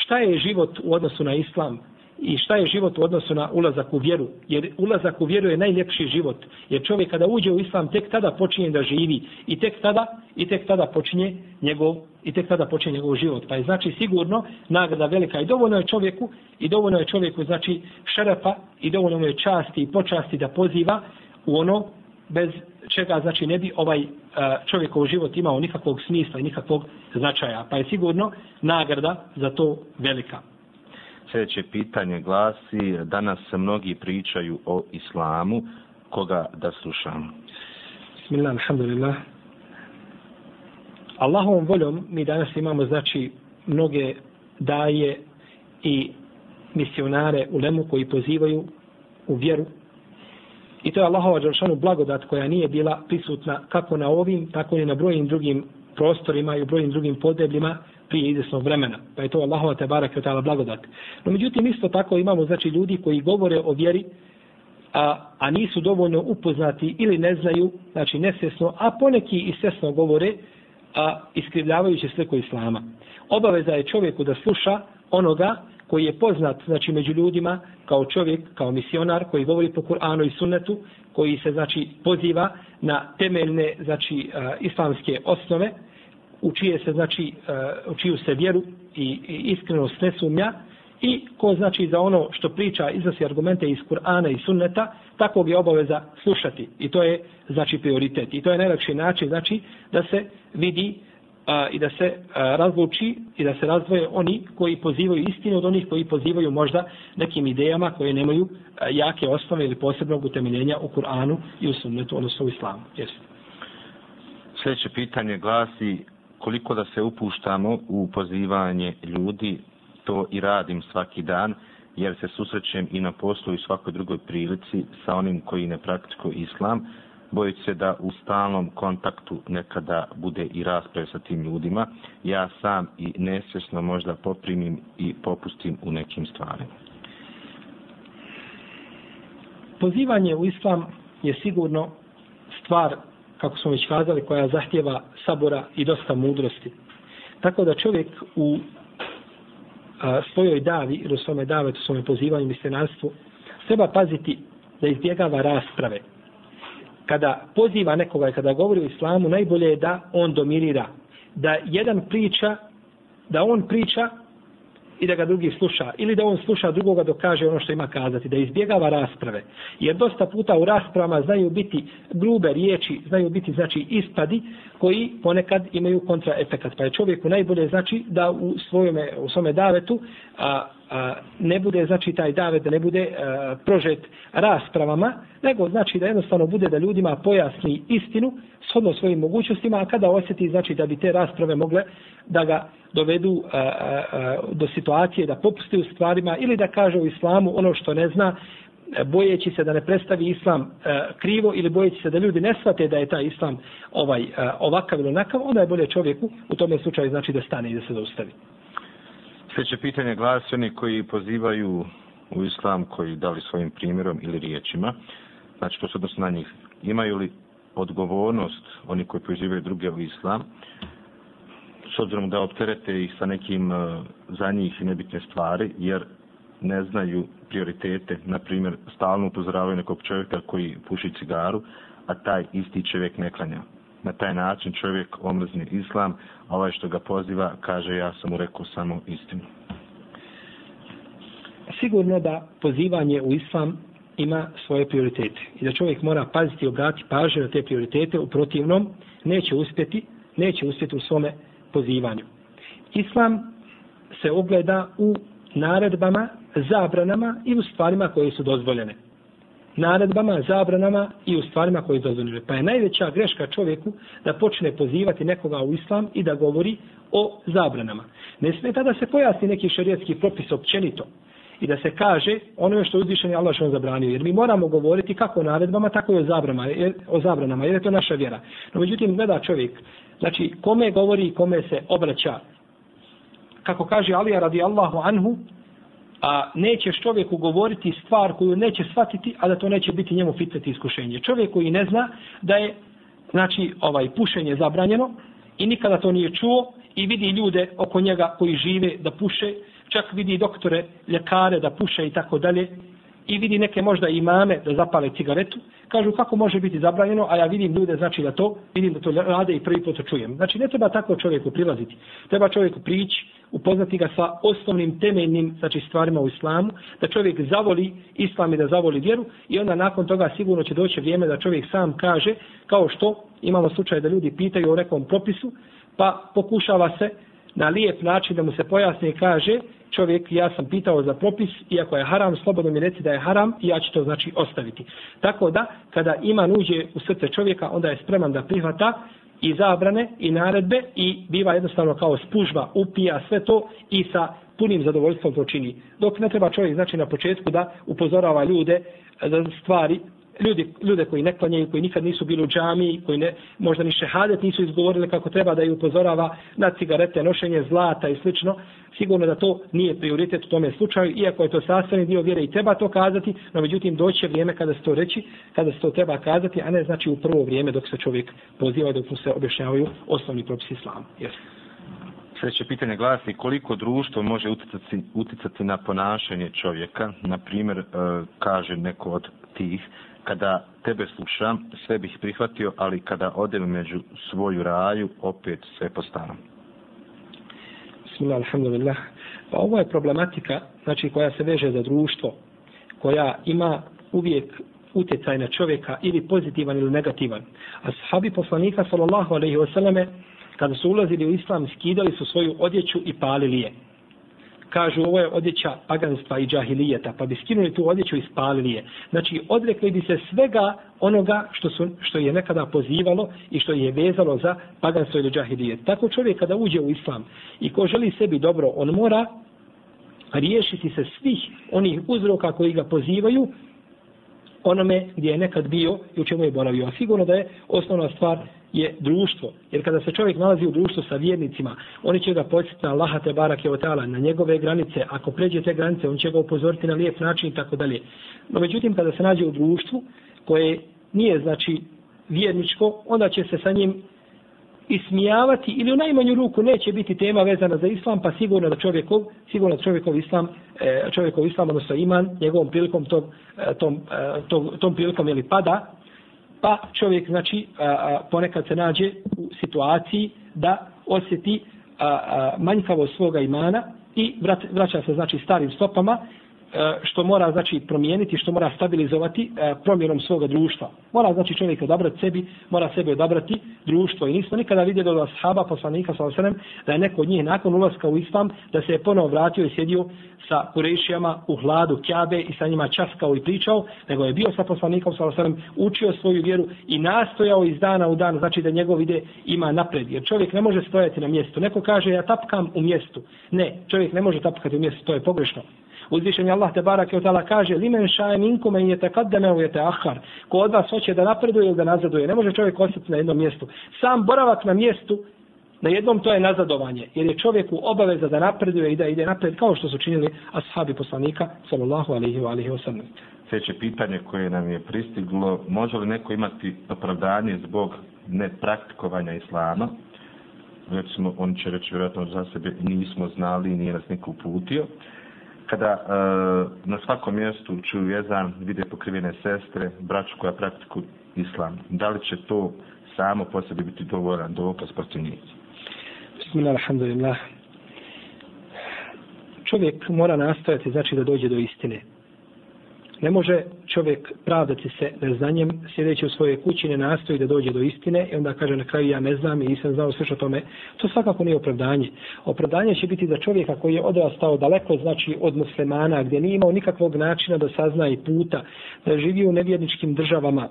šta je život u odnosu na islam i šta je život u odnosu na ulazak u vjeru. Jer ulazak u vjeru je najljepši život. Jer čovjek kada uđe u islam tek tada počinje da živi i tek tada i tek tada počinje njegov i tek tada počinje njegov život. Pa je znači sigurno nagrada velika i dovoljno je čovjeku i dovoljno je čovjeku znači šerefa i dovoljno je časti i počasti da poziva u ono bez čega znači ne bi ovaj e, čovjekov život imao nikakvog smisla i nikakvog značaja. Pa je sigurno nagrada za to velika. Sljedeće pitanje glasi, danas se mnogi pričaju o islamu, koga da slušamo? Bismillah, alhamdulillah. Allahovom voljom mi danas imamo znači mnoge daje i misionare u lemu koji pozivaju u vjeru. I to je Allahova Đelšanu blagodat koja nije bila prisutna kako na ovim, tako i na brojnim drugim prostorima i u brojnim drugim podebljima prije izvjesnog vremena. Pa je to Allahova te barak je blagodat. No međutim, isto tako imamo znači ljudi koji govore o vjeri, a, a nisu dovoljno upoznati ili ne znaju, znači nesvjesno, a poneki i svjesno govore, a iskrivljavajući sliku Islama. Obaveza je čovjeku da sluša onoga koji je poznat znači među ljudima kao čovjek, kao misionar koji govori po Kur'anu i Sunnetu, koji se znači poziva na temeljne znači uh, islamske osnove, u čije se znači e, u čiju se vjeru i, i iskrenost ne sumnja i ko znači za ono što priča iznosi argumente iz Kur'ana i Sunneta, takvog je obaveza slušati i to je znači prioritet i to je najlakši način znači da se vidi a, i da se a, razluči i da se razdvoje oni koji pozivaju istinu od onih koji pozivaju možda nekim idejama koje nemaju a, jake osnove ili posebnog utemeljenja u Kur'anu i u sunnetu, odnosno u islamu. Jesi. Sljedeće pitanje glasi koliko da se upuštamo u pozivanje ljudi, to i radim svaki dan, jer se susrećem i na poslu i svakoj drugoj prilici sa onim koji ne praktikuju islam, bojući se da u stalnom kontaktu nekada bude i rasprave sa tim ljudima, ja sam i nesvjesno možda poprimim i popustim u nekim stvarima. Pozivanje u islam je sigurno stvar, kako smo već kazali, koja zahtjeva sabora i dosta mudrosti. Tako da čovjek u a, svojoj davi, ili u svome davetu, svome pozivanju mistenarstvu, treba paziti da izbjegava rasprave, kada poziva nekoga i kada govori o islamu, najbolje je da on dominira. Da jedan priča, da on priča i da ga drugi sluša. Ili da on sluša drugoga dok kaže ono što ima kazati. Da izbjegava rasprave. Jer dosta puta u raspravama znaju biti grube riječi, znaju biti znači ispadi koji ponekad imaju kontraefekat. Pa je čovjeku najbolje znači da u svojome, u svome davetu a, a, ne bude znači taj davet da ne bude a, prožet raspravama, nego znači da jednostavno bude da ljudima pojasni istinu shodno svojim mogućnostima, a kada osjeti znači da bi te rasprave mogle da ga dovedu a, a, a, do situacije da popusti u stvarima ili da kaže u islamu ono što ne zna, bojeći se da ne predstavi islam e, krivo ili bojeći se da ljudi ne shvate da je taj islam ovaj e, ovakav ili onakav, onda je bolje čovjeku u tome slučaju znači da stane i da se zaustavi. Sljedeće pitanje glasi oni koji pozivaju u islam, koji dali svojim primjerom ili riječima, znači to se odnosno na njih, imaju li odgovornost oni koji pozivaju druge u islam, s obzirom da opterete ih sa nekim e, za njih nebitne stvari, jer ne znaju prioritete, na primjer, stalno upozoravaju nekog čovjeka koji puši cigaru, a taj isti čovjek ne klanja na taj način čovjek omrzni islam, a ovaj što ga poziva kaže ja sam mu rekao samo istinu. Sigurno da pozivanje u islam ima svoje prioritete i da čovjek mora paziti i obrati pažnju na te prioritete, u protivnom neće uspjeti, neće uspjeti u svome pozivanju. Islam se ogleda u naredbama, zabranama i u stvarima koje su dozvoljene naredbama, zabranama i u stvarima koje dozvoljuje. Pa je najveća greška čovjeku da počne pozivati nekoga u islam i da govori o zabranama. Ne smije tada se pojasni neki šarijetski propis općenito i da se kaže ono što je uzvišen Allah što je zabranio. Jer mi moramo govoriti kako o naredbama, tako i o zabranama, jer, o zabranama, jer je to naša vjera. No međutim, gleda čovjek, znači kome govori i kome se obraća. Kako kaže Alija radijallahu anhu, a nećeš čovjeku govoriti stvar koju neće shvatiti, a da to neće biti njemu fitret iskušenje. Čovjek koji ne zna da je znači ovaj pušenje zabranjeno i nikada to nije čuo i vidi ljude oko njega koji žive da puše, čak vidi doktore, ljekare da puše i tako dalje i vidi neke možda imame da zapale cigaretu, kažu kako može biti zabranjeno, a ja vidim ljude znači da to, vidim da to rade i prvi put to čujem. Znači ne treba tako čovjeku prilaziti. Treba čovjeku prići, upoznati ga sa osnovnim temeljnim znači, stvarima u islamu, da čovjek zavoli islam i da zavoli vjeru i onda nakon toga sigurno će doći vrijeme da čovjek sam kaže, kao što imamo slučaj da ljudi pitaju o nekom propisu, pa pokušava se na lijep način da mu se pojasni i kaže čovjek, ja sam pitao za propis, iako je haram, slobodno mi reci da je haram i ja ću to znači ostaviti. Tako da, kada ima nuđe u srce čovjeka, onda je spreman da prihvata i zabrane i naredbe i biva jednostavno kao spužba, upija sve to i sa punim zadovoljstvom to čini. Dok ne treba čovjek znači na početku da upozorava ljude za stvari ljudi, ljude koji ne klanjaju, koji nikad nisu bili u džami, koji ne, možda ni šehadet nisu izgovorili kako treba da ih upozorava na cigarete, nošenje zlata i slično, sigurno da to nije prioritet u tome slučaju, iako je to sastavni dio vjere i treba to kazati, no međutim doće vrijeme kada se to reći, kada se to treba kazati, a ne znači u prvo vrijeme dok se čovjek poziva dok mu se objašnjavaju osnovni propisi islama. Yes. Sljedeće pitanje glasi koliko društvo može uticati, uticati na ponašanje čovjeka, na primjer, e, kaže neko od tih, kada tebe slušam, sve bih prihvatio, ali kada odem među svoju raju, opet sve po starom. Bismillah, alhamdulillah. Pa ovo je problematika, znači koja se veže za društvo, koja ima uvijek utjecaj na čovjeka ili pozitivan ili negativan. A sahabi poslanika sallallahu alaihi wasallame kada su ulazili u islam skidali su svoju odjeću i palili je kažu ovo je odjeća paganstva i džahilijeta, pa bi skinuli tu odjeću i spalili je. Znači, odrekli bi se svega onoga što, su, što je nekada pozivalo i što je vezalo za paganstvo ili džahilijet. Tako čovjek kada uđe u islam i ko želi sebi dobro, on mora riješiti se svih onih uzroka koji ga pozivaju onome gdje je nekad bio i u čemu je boravio. A sigurno da je osnovna stvar je društvo. Jer kada se čovjek nalazi u društvu sa vjernicima, oni će ga podsjetiti na Allaha te barake otala, na njegove granice. Ako pređe te granice, on će ga upozoriti na lijep način i tako dalje. No međutim, kada se nađe u društvu koje nije, znači, vjerničko, onda će se sa njim ismijavati ili u najmanju ruku neće biti tema vezana za islam, pa sigurno da čovjekov, sigurno da čovjekov islam, e, čovjekov islam, odnosno iman, njegovom prilikom tog, e, tom, e, tom, tom prilikom ili pada, pa čovjek znači ponekad se nađe u situaciji da osjeti manjkavost svoga imana i vraća se znači starim stopama E, što mora znači promijeniti, što mora stabilizovati e, promjenom svoga društva. Mora znači čovjek odabrati sebi, mora sebi odabrati društvo. I nismo nikada vidjeli od ashaba poslanika sa osrem da je neko od njih nakon ulaska u islam da se je ponovo vratio i sjedio sa kurešijama u hladu Kjabe i sa njima časkao i pričao, nego je bio sa poslanikom sa osrem, učio svoju vjeru i nastojao iz dana u dan, znači da njegov ide ima napred. Jer čovjek ne može stojati na mjestu. Neko kaže ja tapkam u mjestu. Ne, čovjek ne može tapkati u mjestu, to je pogrešno. Uzvišen Allah te barake od tala kaže limen šaje minkum en jete kaddeme u jete ahar. Ko od vas hoće da napreduje ili da nazaduje. Ne može čovjek ostati na jednom mjestu. Sam boravak na mjestu na jednom to je nazadovanje. Jer je čovjeku obaveza da napreduje i da ide napred kao što su činili ashabi poslanika sallallahu alihi wa alihi wa sallam. Sljedeće pitanje koje nam je pristiglo, može li neko imati opravdanje zbog nepraktikovanja islama? Recimo, on će reći vjerojatno za sebe nismo znali, nije nas niko uputio kada uh, na svakom mjestu čuju jezan, vide pokrivene sestre, braću koja praktiku islam. Da li će to samo po sebi biti dovoljan dokaz protiv njih? Bismillah, alhamdulillah. Čovjek mora nastojati, znači da dođe do istine. Ne može čovjek pravdati se neznanjem, sjedeći u svojoj kući, ne nastoji da dođe do istine i onda kaže na kraju ja ne znam i nisam znao sve što tome. To svakako nije opravdanje. Opravdanje će biti za čovjeka koji je odrastao daleko znači od muslimana, gdje nije imao nikakvog načina da sazna i puta, da živi u nevjerničkim državama,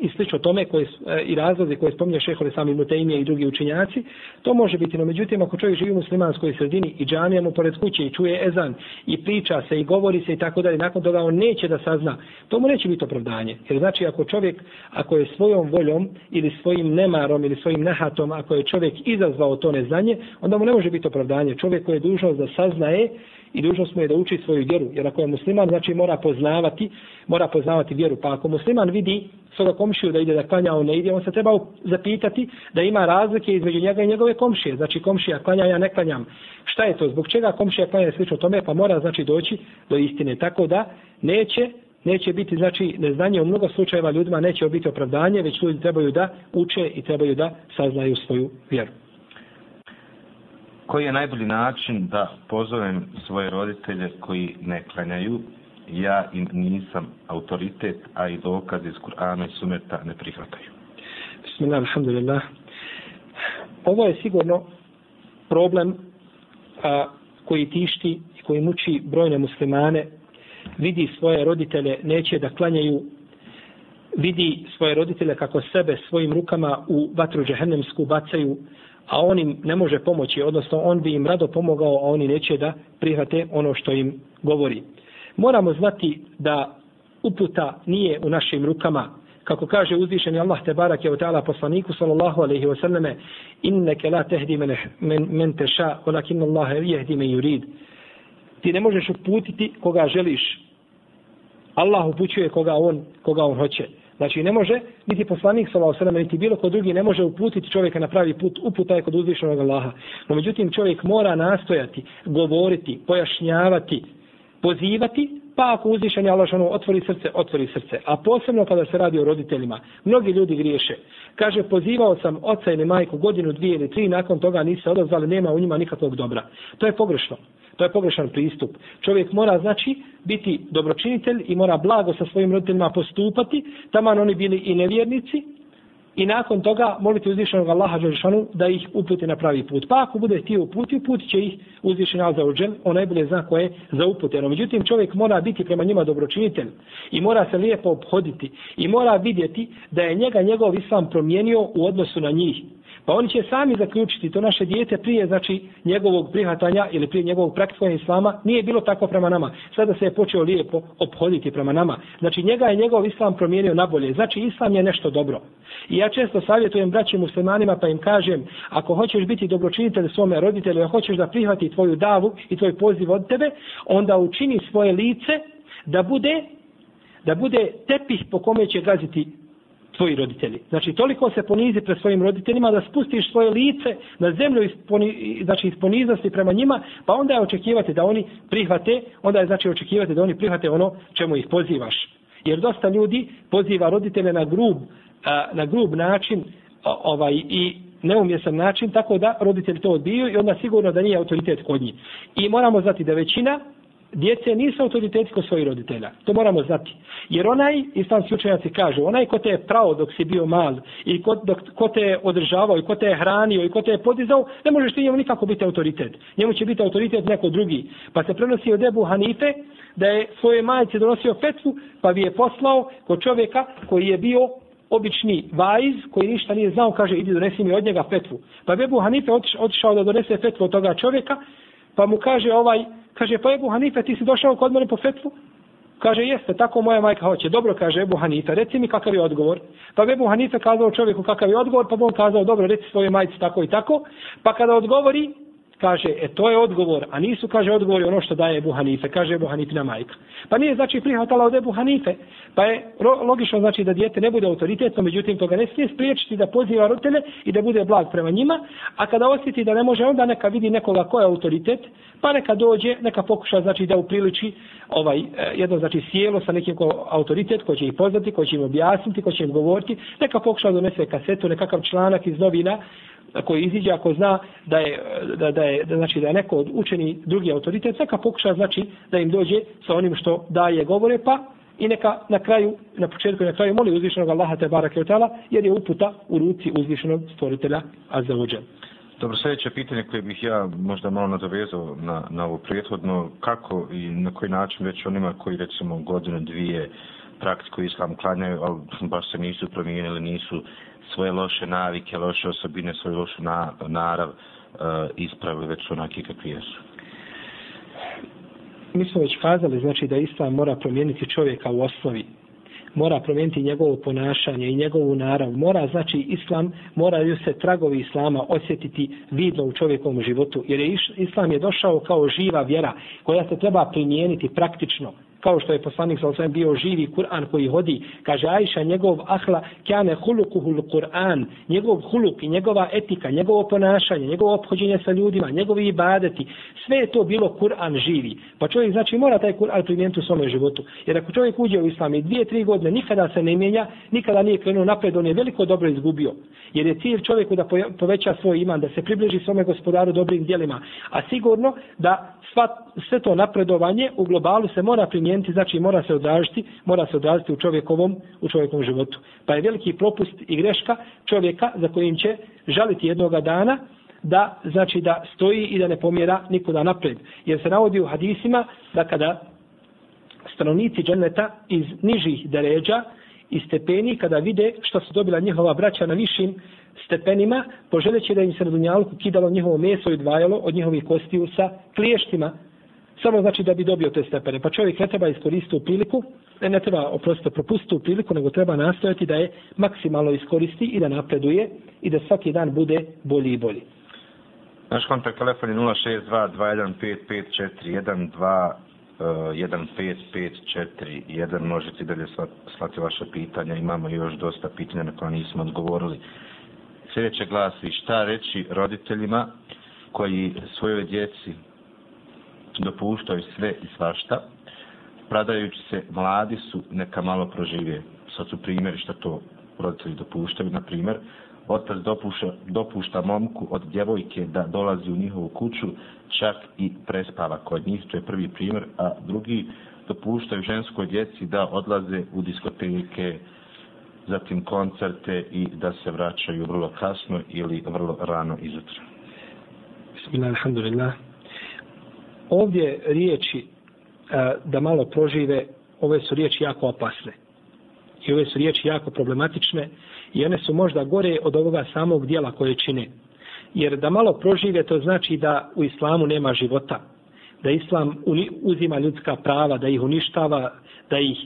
i slično tome koje, e, i razlozi koje spominje šehole sami Mutejmije i drugi učinjaci, to može biti. No međutim, ako čovjek živi u muslimanskoj sredini i džamija mu pored kuće i čuje ezan i priča se i govori se i tako dalje, nakon toga on neće da sazna, to mu neće biti opravdanje. Jer znači, ako čovjek, ako je svojom voljom ili svojim nemarom ili svojim nehatom, ako je čovjek izazvao to neznanje, onda mu ne može biti opravdanje. Čovjek koji je dužnost da saznaje i dužnost mu je da uči svoju vjeru. Jer ako je musliman, znači mora poznavati, mora poznavati vjeru. Pa ako musliman vidi svoga komšiju da ide da klanja, on ne ide, on se treba zapitati da ima razlike između njega i njegove komšije. Znači komšija klanja, ja ne klanjam. Šta je to? Zbog čega komšija klanja slično tome? Pa mora znači doći do istine. Tako da neće neće biti, znači, neznanje u mnogo slučajeva ljudima neće biti opravdanje, već ljudi trebaju da uče i trebaju da saznaju svoju vjeru koji je najbolji način da pozovem svoje roditelje koji ne klanjaju, ja im nisam autoritet, a i dokaz iz Kur'ana i Sumeta ne prihvataju. Bismillah, alhamdulillah. Ovo je sigurno problem a, koji tišti i koji muči brojne muslimane, vidi svoje roditelje, neće da klanjaju, vidi svoje roditelje kako sebe svojim rukama u vatru džehennemsku bacaju, a on im ne može pomoći, odnosno on bi im rado pomogao, a oni neće da prihvate ono što im govori. Moramo znati da uputa nije u našim rukama, kako kaže uzvišeni Allah te barak je ta'ala poslaniku sallallahu alaihi wa sallame inneke la tehdi men, eh- men, men teša olakin Allah jehdi men yurid. Ti ne možeš uputiti koga želiš. Allah upućuje koga on, koga on hoće. Znači ne može, niti poslanik sallallahu alejhi ve sellem niti bilo ko drugi ne može uputiti čovjeka na pravi put, uputa je kod uzvišenog Allaha. No međutim čovjek mora nastojati, govoriti, pojašnjavati, pozivati, pa ako uzvišen je Allah ono, otvori srce, otvori srce. A posebno kada se radi o roditeljima. Mnogi ljudi griješe. Kaže, pozivao sam oca ili majku godinu, dvije ili tri, nakon toga nisu odazvali, nema u njima nikakvog dobra. To je pogrešno. To je pogrešan pristup. Čovjek mora, znači, biti dobročinitelj i mora blago sa svojim roditeljima postupati, taman oni bili i nevjernici, i nakon toga moliti uzvišenog Allaha Đelšanu da ih uputi na pravi put. Pa ako bude ti uputi, uputi će ih uzvišen Allah Đelšan, on najbolje zna koje je za uputeno. Međutim, čovjek mora biti prema njima dobročinitelj i mora se lijepo obhoditi i mora vidjeti da je njega njegov islam promijenio u odnosu na njih. Pa oni će sami zaključiti to naše dijete prije znači njegovog prihvatanja ili prije njegovog praktikovanja islama nije bilo tako prema nama. Sada se je počeo lijepo obhoditi prema nama. Znači njega je njegov islam promijenio na bolje. Znači islam je nešto dobro. I ja često savjetujem braći muslimanima pa im kažem ako hoćeš biti dobročinitelj svome roditelju, ako hoćeš da prihvati tvoju davu i tvoj poziv od tebe, onda učini svoje lice da bude da bude tepih po kome će gaziti tvoji roditelji. Znači, toliko se ponizi pred svojim roditeljima da spustiš svoje lice na zemlju iz, poni, znači, iz poniznosti prema njima, pa onda je očekivati da oni prihvate, onda je znači očekivati da oni prihvate ono čemu ih pozivaš. Jer dosta ljudi poziva roditelje na grub, na grub način ovaj i neumjesan način, tako da roditelji to odbiju i onda sigurno da nije autoritet kod njih. I moramo znati da većina djece nisu autoriteti kod svojih roditelja. To moramo znati. Jer onaj, islamski učenjaci kažu, onaj ko te je prao dok si bio mal i ko, dok, ko te je održavao i ko te je hranio i ko te je podizao, ne možeš ti njemu nikako biti autoritet. Njemu će biti autoritet neko drugi. Pa se prenosi od Ebu Hanife da je svoje majice donosio fetvu, pa bi je poslao kod čovjeka koji je bio obični vajz koji ništa nije znao, kaže idi donesi mi od njega fetvu. Pa bi Ebu Hanife otišao da donese fetvu od toga čovjeka, pa mu kaže ovaj, Kaže, pa Ebu Hanife, ti si došao kod mene po fetvu? Kaže, jeste, tako moja majka hoće. Dobro, kaže Ebu Hanife, reci mi kakav je odgovor. Pa Ebu Hanife kazao čovjeku kakav je odgovor, pa on kazao, dobro, reci svoje majci tako i tako. Pa kada odgovori, kaže, e to je odgovor, a nisu, kaže, odgovori ono što daje Ebu Hanife, kaže Ebu Hanifina majka. Pa nije, znači, prihvatala od Ebu Hanife, pa je logično, znači, da dijete ne bude autoritetno, međutim, toga ne smije spriječiti da poziva roditelje i da bude blag prema njima, a kada osjeti da ne može, onda neka vidi nekoga ko je autoritet, pa neka dođe, neka pokuša, znači, da upriliči ovaj, e, jedno, znači, sjelo sa nekim ko autoritet, ko će ih poznati, ko će im objasniti, ko će im govoriti, neka pokuša da donese kasetu, nekakav članak iz novina, koji iziđe ako zna da je, da, da je, da, znači da je neko od učeni drugi autoritet, neka pokuša znači da im dođe sa onim što daje govore, pa i neka na kraju, na početku i na kraju moli uzvišenog Allaha te barake od jer je uputa u ruci uzvišenog stvoritelja Azza Dobro, sljedeće pitanje koje bih ja možda malo nadovezao na, na ovo prethodno, kako i na koji način već onima koji recimo godinu, dvije praktiku islam klanjaju, ali baš se nisu promijenili, nisu svoje loše navike, loše osobine, svoju lošu na, narav e, ispravili već onaki kakvi jesu. Mi smo već kazali, znači da islam mora promijeniti čovjeka u osnovi. Mora promijeniti njegovo ponašanje i njegovu narav. Mora, znači, islam, moraju se tragovi islama osjetiti vidno u čovjekovom životu. Jer je islam je došao kao živa vjera koja se treba primijeniti praktično kao što je poslanik sa osvijem bio živi Kur'an koji hodi, kaže Ajša, njegov ahla, kjane hulukuhul Kur'an, njegov huluk i njegova etika, njegovo ponašanje, njegovo obhođenje sa ljudima, njegovi ibadeti, sve je to bilo Kur'an živi. Pa čovjek znači mora taj Kur'an primijeniti u svome životu. Jer ako čovjek uđe u islam i dvije, tri godine nikada se ne mijenja, nikada nije krenuo napred, on je veliko dobro izgubio. Jer je cilj čovjeku da poveća svoj iman, da se približi svome gospodaru dobrim djelima. A sigurno da sva, sve to napredovanje u globalu se mora primijeniti, znači mora se odraziti, mora se odraziti u čovjekovom, u čovjekovom životu. Pa je veliki propust i greška čovjeka za kojim će žaliti jednoga dana, da znači da stoji i da ne pomjera nikuda napred. Jer se navodi u hadisima da kada stanovnici dženeta iz nižih deređa i stepeni kada vide što su dobila njihova braća na višim stepenima, poželeći da im se na dunjalku kidalo njihovo meso i dvajalo od njihovih kostiju sa kliještima, samo znači da bi dobio te stepene. Pa čovjek ne treba iskoristiti u priliku, ne, ne treba oprosto propustiti u priliku, nego treba nastojati da je maksimalno iskoristi i da napreduje i da svaki dan bude bolji i bolji. Naš kontakt telefon je 062 215 5412 15541 možete dalje slati vaše pitanja imamo još dosta pitanja na koja nismo odgovorili sljedeće glasi šta reći roditeljima koji svojoj djeci dopuštaju sve i svašta pradajući se mladi su neka malo prožive sad su primjeri što to roditelji dopuštaju na primjer otac dopušta, dopušta momku od djevojke da dolazi u njihovu kuću, čak i prespava kod njih, to je prvi primjer, a drugi dopuštaju ženskoj djeci da odlaze u diskoteke, zatim koncerte i da se vraćaju vrlo kasno ili vrlo rano izutra. Bismillah, alhamdulillah. Ovdje riječi da malo prožive, ove su riječi jako opasne. I ove su riječi jako problematične i one su možda gore od ovoga samog dijela koje čine. Jer da malo prožive to znači da u islamu nema života. Da islam uzima ljudska prava, da ih uništava, da ih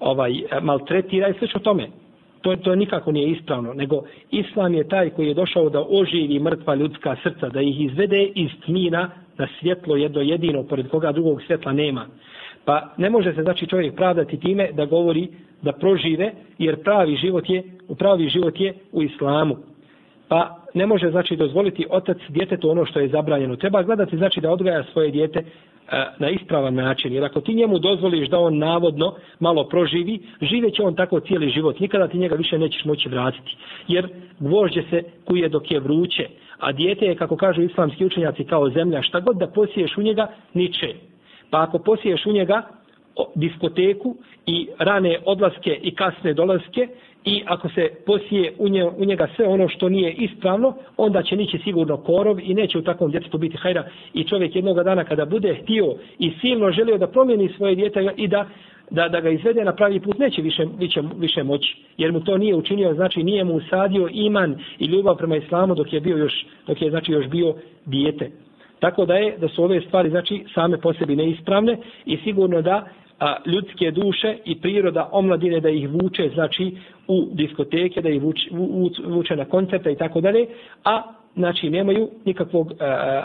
ovaj maltretira i sve o tome. To, to nikako nije ispravno, nego islam je taj koji je došao da oživi mrtva ljudska srca, da ih izvede iz tmina na svjetlo jedno jedino, pored koga drugog svjetla nema. Pa ne može se znači čovjek pravdati time da govori da prožive, jer pravi život je, pravi život je u islamu. Pa ne može znači dozvoliti otac djetetu ono što je zabranjeno. Treba gledati znači da odgaja svoje dijete na ispravan način. Jer ako ti njemu dozvoliš da on navodno malo proživi, živeće on tako cijeli život. Nikada ti njega više nećeš moći vratiti. Jer gvožđe se kuje dok je vruće. A dijete je, kako kažu islamski učenjaci, kao zemlja. Šta god da posiješ u njega, niče. Pa ako posiješ u njega diskoteku i rane odlaske i kasne dolaske i ako se posije u, nje, u njega sve ono što nije ispravno, onda će nići sigurno korov i neće u takvom djetetu biti hajra. I čovjek jednog dana kada bude htio i silno želio da promijeni svoje djete i da da, da ga izvede na pravi put neće više, više, više moći jer mu to nije učinio znači nije mu usadio iman i ljubav prema islamu dok je bio još dok je znači još bio dijete tako da je da su ove stvari znači same po sebi neispravne i sigurno da a, ljudske duše i priroda omladine da ih vuče znači u diskoteke, da ih vuče, vuče na koncerte i tako dalje, a znači nemaju nikakvog e,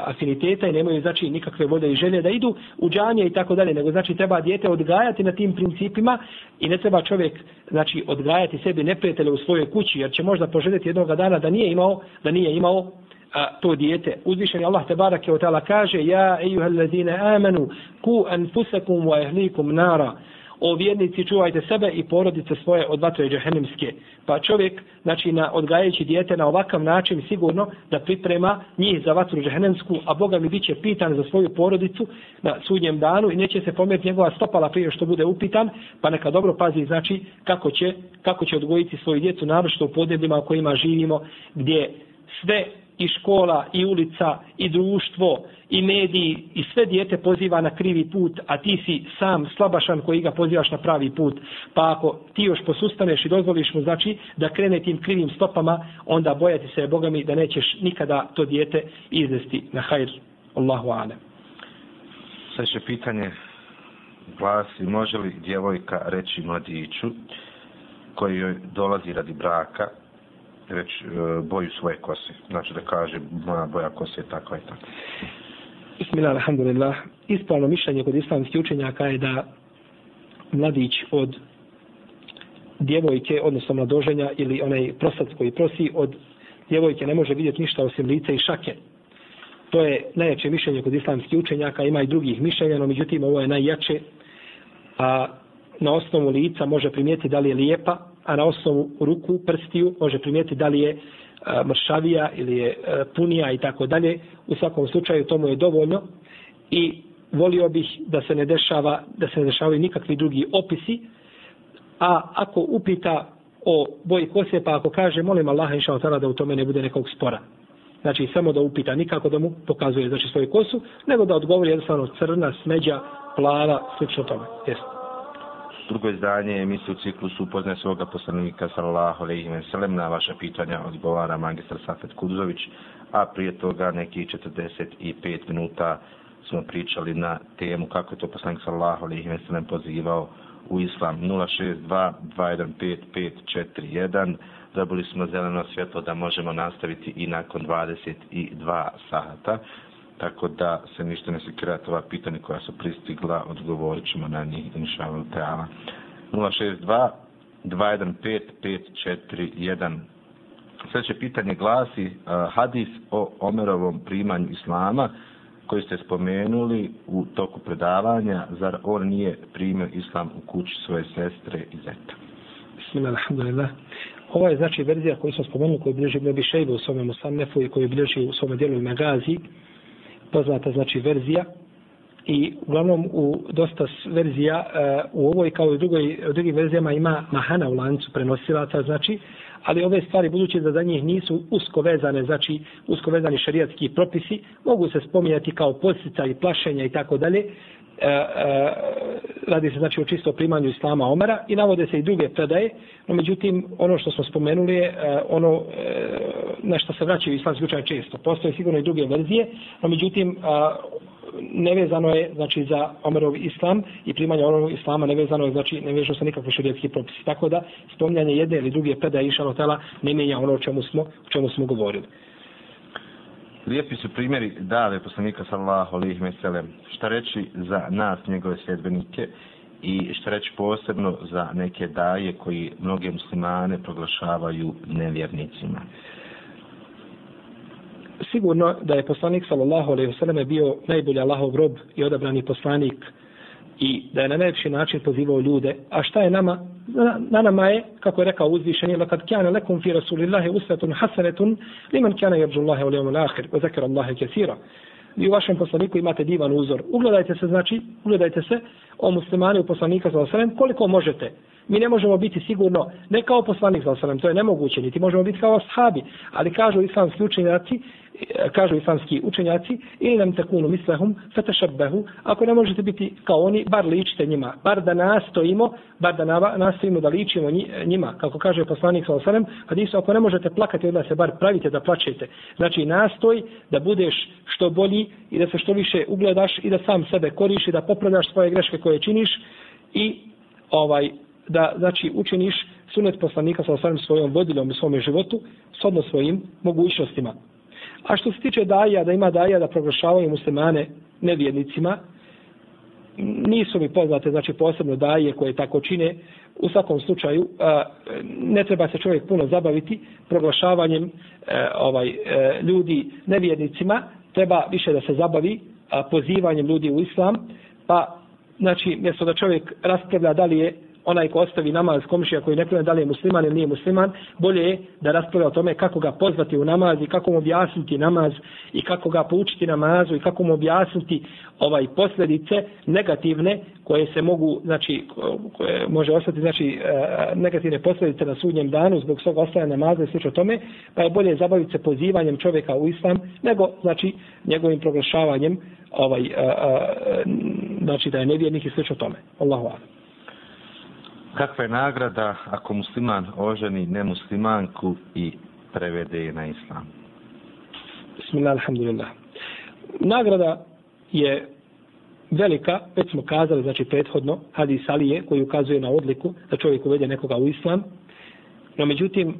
afiniteta i nemaju znači nikakve vode i želje da idu u džanje i tako dalje, nego znači treba dijete odgajati na tim principima i ne treba čovjek znači odgajati sebi neprijatelje u svojoj kući jer će možda poželjeti jednog dana da nije imao da nije imao a, to dijete. Uzvišeni Allah te barake o tala kaže Ja ejuhel ladine amanu ku anfusakum wa ehlikum nara o vjernici čuvajte sebe i porodice svoje od vatre džehennemske. Pa čovjek, znači na odgajajući dijete na ovakav način sigurno da priprema njih za vatru džehennemsku, a Boga mi biće pitan za svoju porodicu na sudnjem danu i neće se pomjeriti njegova stopala prije što bude upitan, pa neka dobro pazi znači kako će, kako će odgojiti svoju djecu, naročito u podnebljima u kojima živimo, gdje sve i škola, i ulica, i društvo, i mediji, i sve dijete poziva na krivi put, a ti si sam slabašan koji ga pozivaš na pravi put. Pa ako ti još posustaneš i dozvoliš mu, znači, da krene tim krivim stopama, onda bojati se, Boga mi, da nećeš nikada to dijete izvesti na hajr. Allahu ane. Sljedeće pitanje glasi, može li djevojka reći mladiću koji joj dolazi radi braka, reći e, boju svoje kose. Znači da kaže moja boja kose je takva i takva. Bismillah, alhamdulillah. Ispravno mišljenje kod islamskih učenjaka je da mladić od djevojke, odnosno mladoženja ili onaj prosac koji prosi od djevojke ne može vidjeti ništa osim lice i šake. To je najjače mišljenje kod islamskih učenjaka, ima i drugih mišljenja, no međutim ovo je najjače. A na osnovu lica može primijeti da li je lijepa, a na osnovu ruku, prstiju, može primijeti da li je mršavija ili je punija i tako dalje. U svakom slučaju tomu je dovoljno i volio bih da se ne dešava, da se ne dešavaju nikakvi drugi opisi, a ako upita o boji kose, pa ako kaže, molim Allah inša da u tome ne bude nekog spora. znači samo da upita, nikako da mu pokazuje znači svoju kosu, nego da odgovori jednostavno crna, smeđa, plava, slično tome. Jeste. Drugo izdanje emisije u ciklusu upoznaje svoga poslanika sallallahu alejhi ve sellem. Na vaša pitanja odgovara magistar Safet Kuduzović, a prije toga neki 45 minuta smo pričali na temu kako je to poslanik sallallahu alejhi ve sellem pozivao u islam. 062 215 541 dobili smo zeleno svjetlo da možemo nastaviti i nakon 22 sata tako da se ništa ne sekirate ova pitanja koja su pristigla odgovorit ćemo na njih inša teala. 062 215 541 Sljedeće pitanje glasi uh, hadis o Omerovom primanju islama koji ste spomenuli u toku predavanja, zar on nije primio islam u kući svoje sestre i zeta? Bismillah, alhamdulillah. Ova je znači verzija koju smo spomenuli, koju bilježi Nebi Šejbe u svome Musannefu i koju bilježi u svome dijelu Magazi, poznata znači verzija. I uglavnom u dosta verzija e, u ovoj kao i u drugoj, u drugim verzijama ima mahana u lancu prenosilaca, znači ali ove stvari budući da za njih nisu usko vezane, znači usko vezani šerijatski propisi, mogu se spominjati kao postica i plašenja i tako dalje. E, e, radi se znači o čisto primanju islama Omara i navode se i druge predaje, no međutim ono što smo spomenuli je e, ono e, nešto se vraćaju islamski učenje često. Postoje sigurno i druge verzije, no međutim nevezano je znači za Omerov islam i primanje Omerov islama nevezano je znači ne vežu se nikakvi šerijatski propisi tako da spominjanje jedne ili druge predaje išalo tela ne mijenja ono o čemu smo o čemu smo govorili Lijepi su primjeri dave poslanika sallallahu alejhi ve sellem. Šta reći za nas, njegove sledbenike i šta reći posebno za neke daje koji mnoge muslimane proglašavaju nevjernicima sigurno da je poslanik sallallahu alejhi ve selleme bio najbolji Allahov rob i odabrani poslanik i da je na najlepši način pozivao ljude. A šta je nama? Na, na nama je, kako je rekao uzvišenje, lakad kjane lekum fi rasulillahi usvetun hasanetun liman kjane jerđu Allahe u lijevom lahir, wa zakir Allahe kesira. Vi u vašem poslaniku imate divan uzor. Ugledajte se, znači, ugledajte se o muslimani u poslanika sallallahu alejhi ve sellem koliko možete mi ne možemo biti sigurno ne kao poslanik za to je nemoguće, niti možemo biti kao ashabi, ali kažu islamski učenjaci, e, kažu islamski učenjaci, ili nam takunu mislehum, fatešabbehu, ako ne možete biti kao oni, bar ličite njima, bar da nastojimo, bar da nastojimo da ličimo njima, kako kaže poslanik sa osanem, kad ako ne možete plakati, onda se bar pravite da plačete. Znači, nastoj da budeš što bolji i da se što više ugledaš i da sam sebe koriš i da popravljaš svoje greške koje činiš i ovaj da znači učiniš sunet poslanika sa osvarim svojom vodiljom u svome životu shodno svojim mogućnostima. A što se tiče daja, da ima daja da proglašavaju muslimane nevjernicima, nisu mi poznate, znači posebno daje koje tako čine, u svakom slučaju ne treba se čovjek puno zabaviti proglašavanjem e, ovaj e, ljudi nevjernicima, treba više da se zabavi pozivanjem ljudi u islam, pa znači mjesto da čovjek raspravlja da li je onaj ko ostavi namaz komšija koji ne klanja da li je musliman ili nije musliman, bolje je da raspravlja o tome kako ga pozvati u namaz i kako mu objasniti namaz i kako ga poučiti namazu i kako mu objasniti ovaj posljedice negativne koje se mogu, znači, koje može ostati, znači, e, negativne posljedice na sudnjem danu zbog svog ostajanja namaza i sl. tome, pa je bolje zabaviti se pozivanjem čovjeka u islam nego, znači, njegovim proglašavanjem ovaj, e, e, a, a, znači, da je nevjernik i sl. tome. Allahu alam. Kakva je nagrada ako musliman oženi nemuslimanku i prevede je na islam? Bismillah, alhamdulillah. Nagrada je velika, već smo kazali, znači prethodno, hadis Alije koji ukazuje na odliku da čovjek uvede nekoga u islam. No međutim,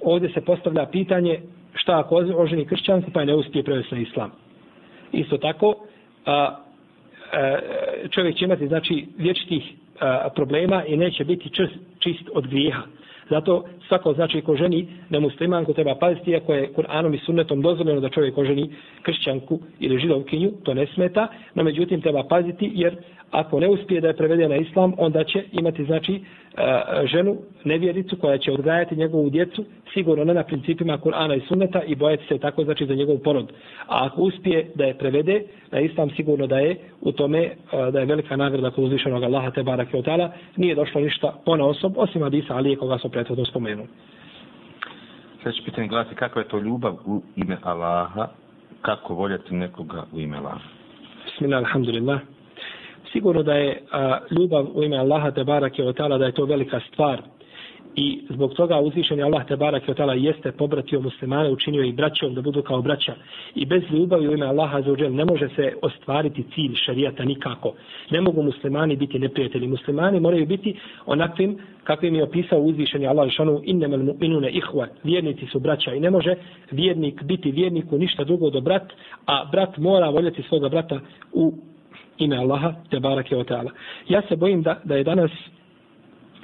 ovdje se postavlja pitanje šta ako oženi kršćanku pa je ne uspije prevesti na islam. Isto tako, a, a, čovjek će imati znači vječitih problema i neće biti čist, čist od grijeha. Zato svako znači ko ženi nemuslimanku treba paziti ako je Kur'anom i sunnetom dozvoljeno da čovjek oženi kršćanku ili židovkinju, to ne smeta, no međutim treba paziti jer ako ne uspije da je prevede na islam, onda će imati znači ženu, nevjericu koja će odgajati njegovu djecu, sigurno ne na principima Kur'ana i sunneta i bojati se tako znači za njegov porod. A ako uspije da je prevede na islam, sigurno da je u tome da je velika nagrada kod uzvišenog Allaha te barake od nije došlo ništa pona osob, osim Adisa Alije koga smo prethodno spomenuli. Sljedeće pitanje glasi kakva je to ljubav u ime Allaha, kako voljeti nekoga u ime Allaha? Bismillah, alhamdulillah. Sigurno da je a, ljubav u ime Allaha te barake od da je to velika stvar i zbog toga uzvišen je Allah te barake od tala jeste pobratio muslimane, učinio ih braćom da budu kao braća. I bez ljubavi u ime Allaha za uđel ne može se ostvariti cilj šarijata nikako. Ne mogu muslimani biti neprijatelji. Muslimani moraju biti onakvim kakvim je opisao uzvišen je Allah šanu innemel mu'minune ihva. Vjernici su braća i ne može vjernik biti vjerniku ništa drugo do brat, a brat mora voljeti svoga brata u ime Allaha te barake ta'ala. Ja se bojim da, da je danas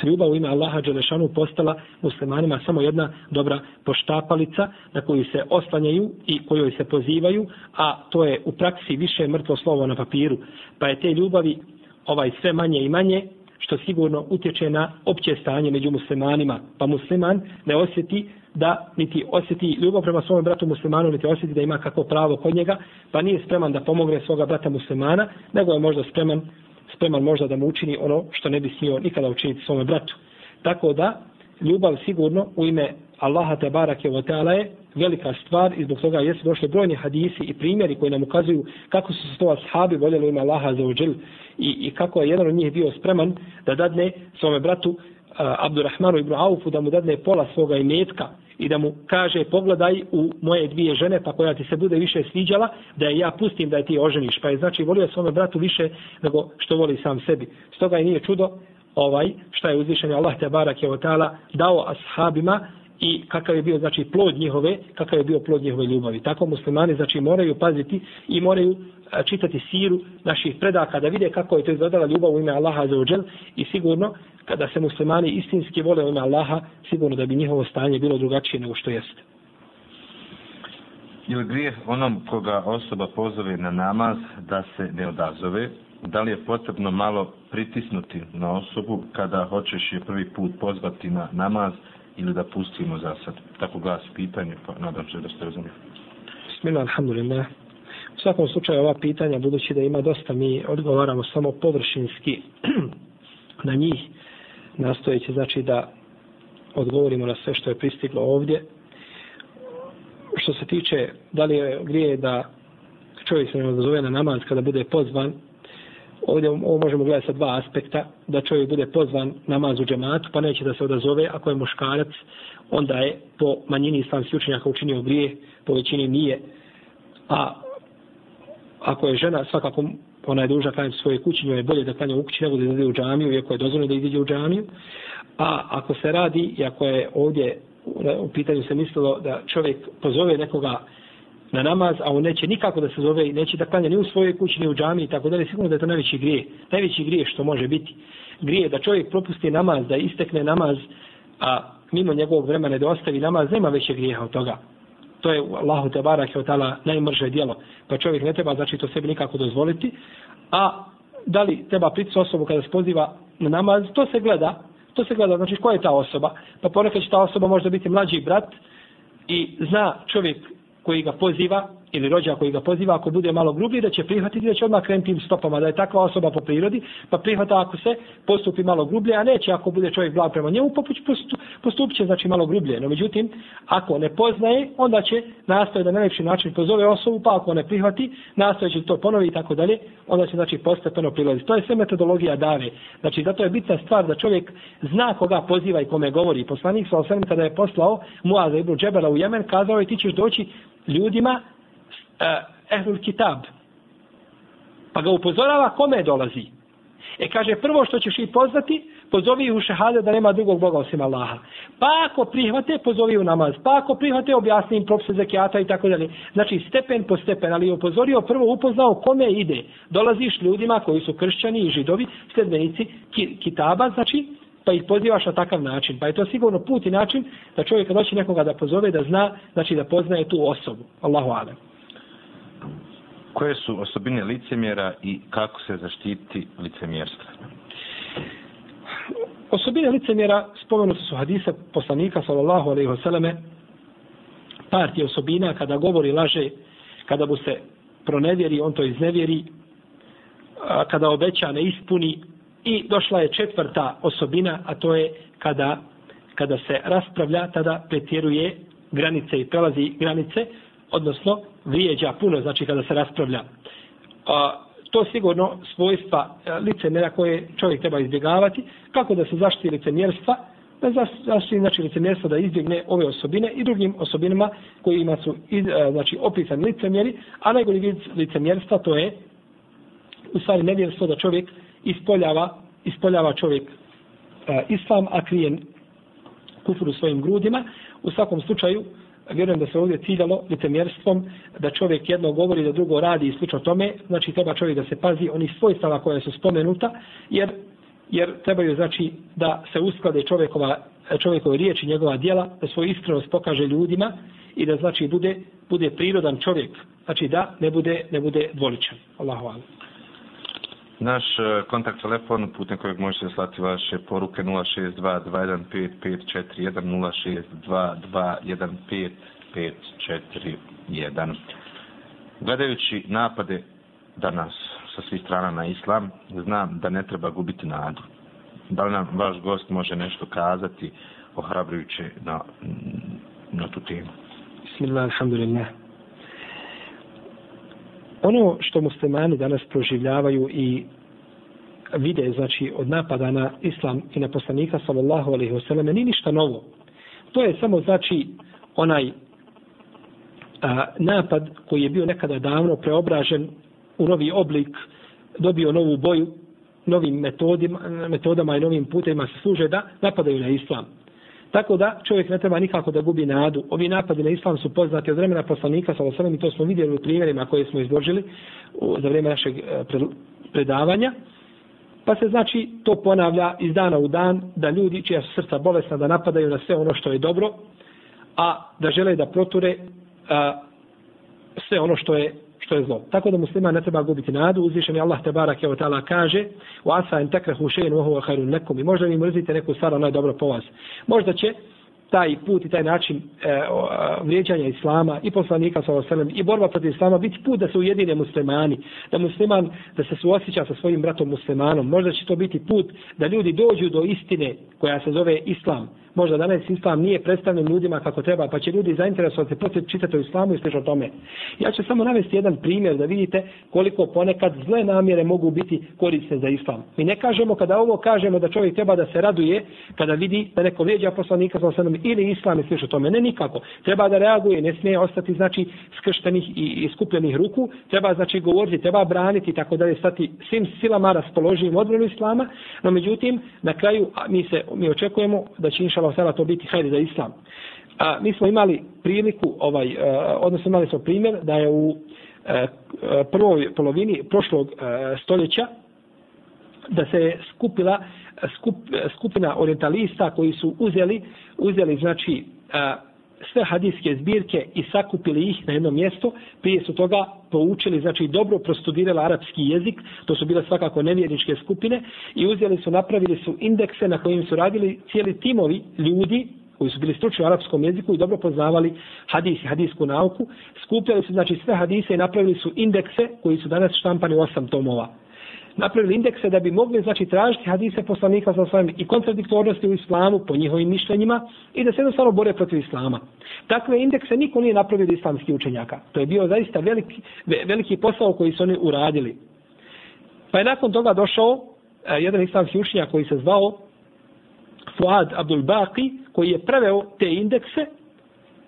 ljubav u ime Allaha Đelešanu postala muslimanima samo jedna dobra poštapalica na koju se oslanjaju i kojoj se pozivaju, a to je u praksi više mrtvo slovo na papiru. Pa je te ljubavi ovaj sve manje i manje, što sigurno utječe na opće stanje među muslimanima. Pa musliman ne osjeti da niti osjeti ljubav prema svom bratu muslimanu, niti osjeti da ima kako pravo kod njega, pa nije spreman da pomogne svoga brata muslimana, nego je možda spreman spreman možda da mu učini ono što ne bi smio nikada učiniti svome bratu. Tako da, ljubav sigurno u ime Allaha te barake wa ta'ala je velika stvar i zbog toga jesu došli brojni hadisi i primjeri koji nam ukazuju kako su se to ashabi voljeli u ime Allaha za uđel i, i kako je jedan od njih bio spreman da dadne svome bratu Eh, Abdurrahmanu ibn Aufu da mu dadne pola svoga imetka i da mu kaže pogledaj u moje dvije žene pa koja ti se bude više sviđala da je ja pustim da je ti oženiš. Pa je znači volio svome bratu više nego što voli sam sebi. Stoga je nije čudo ovaj šta je uzvišen Allah te barak je otala dao ashabima i kakav je bio znači plod njihove kakav je bio plod njihove ljubavi tako muslimani znači moraju paziti i moraju čitati siru naših predaka da vide kako je to izgledala ljubav u ime Allaha za uđel i sigurno kada se muslimani istinski vole u ime Allaha sigurno da bi njihovo stanje bilo drugačije nego što jeste. Ili grijeh onom koga osoba pozove na namaz da se ne odazove, da li je potrebno malo pritisnuti na osobu kada hoćeš je prvi put pozvati na namaz ili da pustimo za sad? Tako glasi pitanje, pa nadam se da ste razumijeli. Bismillah, alhamdulillah. U svakom slučaju ova pitanja, budući da ima dosta, mi odgovaramo samo površinski <clears throat> na njih, nastojeći znači da odgovorimo na sve što je pristiglo ovdje. Što se tiče, da li je grije da čovjek se ne odazove na namaz kada bude pozvan, ovdje ovo možemo gledati sa dva aspekta, da čovjek bude pozvan namaz u džematu, pa neće da se odazove, ako je muškarac, onda je po manjini islamskih učenjaka učinio grije, po većini nije. A ako je žena, svakako ona je dužna klanjati svoje kući, njoj je bolje da klanja u kući nego da ide u džamiju, iako je dozvoljeno da ide u džamiju. A ako se radi, i ako je ovdje u pitanju se mislilo da čovjek pozove nekoga na namaz, a on neće nikako da se zove i neće da klanja ni u svojoj kući, ni u džamiji, tako dalje, sigurno da je to najveći grije. Najveći grije što može biti. Grije da čovjek propusti namaz, da istekne namaz, a mimo njegovog vremena da ostavi namaz, nema veće grijeha od toga to je Allahu te barak je tala najmrže djelo. Pa čovjek ne treba znači to sebi nikako dozvoliti. A da li treba priti osobu kada se poziva na namaz, to se gleda. To se gleda, znači ko je ta osoba. Pa ponekad će ta osoba možda biti mlađi brat i zna čovjek koji ga poziva ili rođa koji ga poziva, ako bude malo grublji, da će prihvatiti da će odmah krenuti tim stopama, da je takva osoba po prirodi, pa prihvata ako se postupi malo grublje, a neće ako bude čovjek blag prema njemu, pa postupit će znači malo grublje. No međutim, ako ne poznaje, onda će nastoje da na najljepši način pozove osobu, pa ako ne prihvati, nastoje će to ponovi i tako dalje, onda će znači postepeno prilaziti. To je sve metodologija dave. Znači, zato je bitna stvar da čovjek zna koga poziva i kome govori. Poslanik sa osvrame kada je poslao Muaza ibn Džebela u Jemen, kazao je ti ćeš doći ljudima E, ehlul kitab. Pa ga upozorava kome dolazi. E kaže, prvo što ćeš i pozvati, pozovi u šehade da nema drugog Boga osim Allaha. Pa ako prihvate, pozovi u namaz. Pa ako prihvate, objasni im propise zakijata i tako dalje. Znači, stepen po stepen, ali je upozorio, prvo upoznao kome ide. Dolaziš ljudima koji su kršćani i židovi, sledbenici ki, kitaba, znači, pa ih pozivaš na takav način. Pa je to sigurno put i način da čovjek kad hoće nekoga da pozove, da zna, znači da poznaje tu osobu. Allahu alem koje su osobine licemjera i kako se zaštiti licemjerstva? Osobine licemjera spomenute su hadise poslanika sallallahu alejhi ve selleme partije osobina kada govori laže, kada mu se pronevjeri, on to iznevjeri, kada obeća ne ispuni. I došla je četvrta osobina, a to je kada, kada se raspravlja, tada pretjeruje granice i prelazi granice, odnosno vrijeđa puno, znači kada se raspravlja. A, to sigurno svojstva licemjera koje čovjek treba izbjegavati, kako da se zaštiti licemjerstva, da zaštiti znači licemjerstvo da izbjegne ove osobine i drugim osobinama koji ima su iz, znači opisani licemjeri, a najgori vid licemjerstva to je u stvari nevjerstvo da čovjek ispoljava, ispoljava čovjek e, islam, a krije kufur u svojim grudima. U svakom slučaju, vjerujem da se ovdje ciljalo licemjerstvom, da čovjek jedno govori, da drugo radi i slično tome, znači treba čovjek da se pazi onih svojstava koja su spomenuta, jer jer trebaju znači da se usklade čovjekova čovjekove riječi, njegova djela, da svoju iskrenost pokaže ljudima i da znači bude bude prirodan čovjek, znači da ne bude ne bude dvoličan. Allahu alam. Naš e, kontakt telefon putem kojeg možete slati vaše poruke 062-215-541, 062-215-541. Gledajući napade danas sa svih strana na islam, znam da ne treba gubiti nadu. Da li nam vaš gost može nešto kazati ohrabrujuće na, na tu temu? Bismillah, alhamdulillah. Ono što muslimani danas proživljavaju i vide, znači, od napada na islam i na poslanika, sallallahu alaihi wasallam, nije ništa novo. To je samo, znači, onaj a, napad koji je bio nekada davno preobražen u novi oblik, dobio novu boju, novim metodima, metodama i novim putima se služe da napadaju na islam. Tako da čovjek ne treba nikako da gubi nadu. Ovi napadi na islam su poznati od vremena poslanika sa osam i to smo vidjeli u primjerima koje smo izložili za vrijeme našeg e, predavanja. Pa se znači to ponavlja iz dana u dan da ljudi čija su srca bolesna da napadaju na sve ono što je dobro, a da žele da proture a, sve ono što je što je zlo. Tako da muslima ne treba gubiti nadu. Uzvišen je Allah te barak je ta'ala kaže u asa en tekrahu še'in uhu wa nekom. I možda vi mrzite neku stvar, ono je dobro po vas. Možda će taj put i taj način e, vrijeđanja islama i poslanika sa osalem i borba protiv islama biti put da se ujedine muslimani, da musliman da se suosjeća sa svojim bratom muslimanom. Možda će to biti put da ljudi dođu do istine koja se zove islam, možda danas islam nije predstavljen ljudima kako treba, pa će ljudi zainteresovati početi čitati o islamu i sve o tome. Ja ću samo navesti jedan primjer da vidite koliko ponekad zle namjere mogu biti korisne za islam. Mi ne kažemo kada ovo kažemo da čovjek treba da se raduje kada vidi da neko vrijeđa poslanika sa osanom ili islam i sve o tome. Ne nikako. Treba da reaguje, ne smije ostati znači skrštenih i, iskupljenih skupljenih ruku. Treba znači govoriti, treba braniti tako da je stati svim silama raspoloživim odbranu islama. No međutim, na kraju mi se mi očekujemo da će inša inšala sada to biti hajde za islam. A, mi smo imali priliku, ovaj, a, odnosno imali smo primjer da je u a, prvoj polovini prošlog a, stoljeća da se skupila skup, skupina orientalista koji su uzeli, uzeli znači a, sve hadijske zbirke i sakupili ih na jedno mjesto, prije su toga poučili, znači dobro prostudirali arapski jezik, to su bile svakako nevjerničke skupine, i uzeli su, napravili su indekse na kojim su radili cijeli timovi ljudi, koji su bili stručni u arapskom jeziku i dobro poznavali hadis i hadijsku nauku, skupljali su znači sve hadise i napravili su indekse koji su danas štampani u osam tomova napravili indekse da bi mogli znači tražiti hadise poslanika sa svojim i kontradiktornosti u islamu po njihovim mišljenjima i da se jednostavno bore protiv islama. Takve indekse niko nije napravio od islamskih učenjaka. To je bio zaista veliki, veliki posao koji su oni uradili. Pa je nakon toga došao e, jedan islamski učenjak koji se zvao Fuad Abdul Baqi koji je preveo te indekse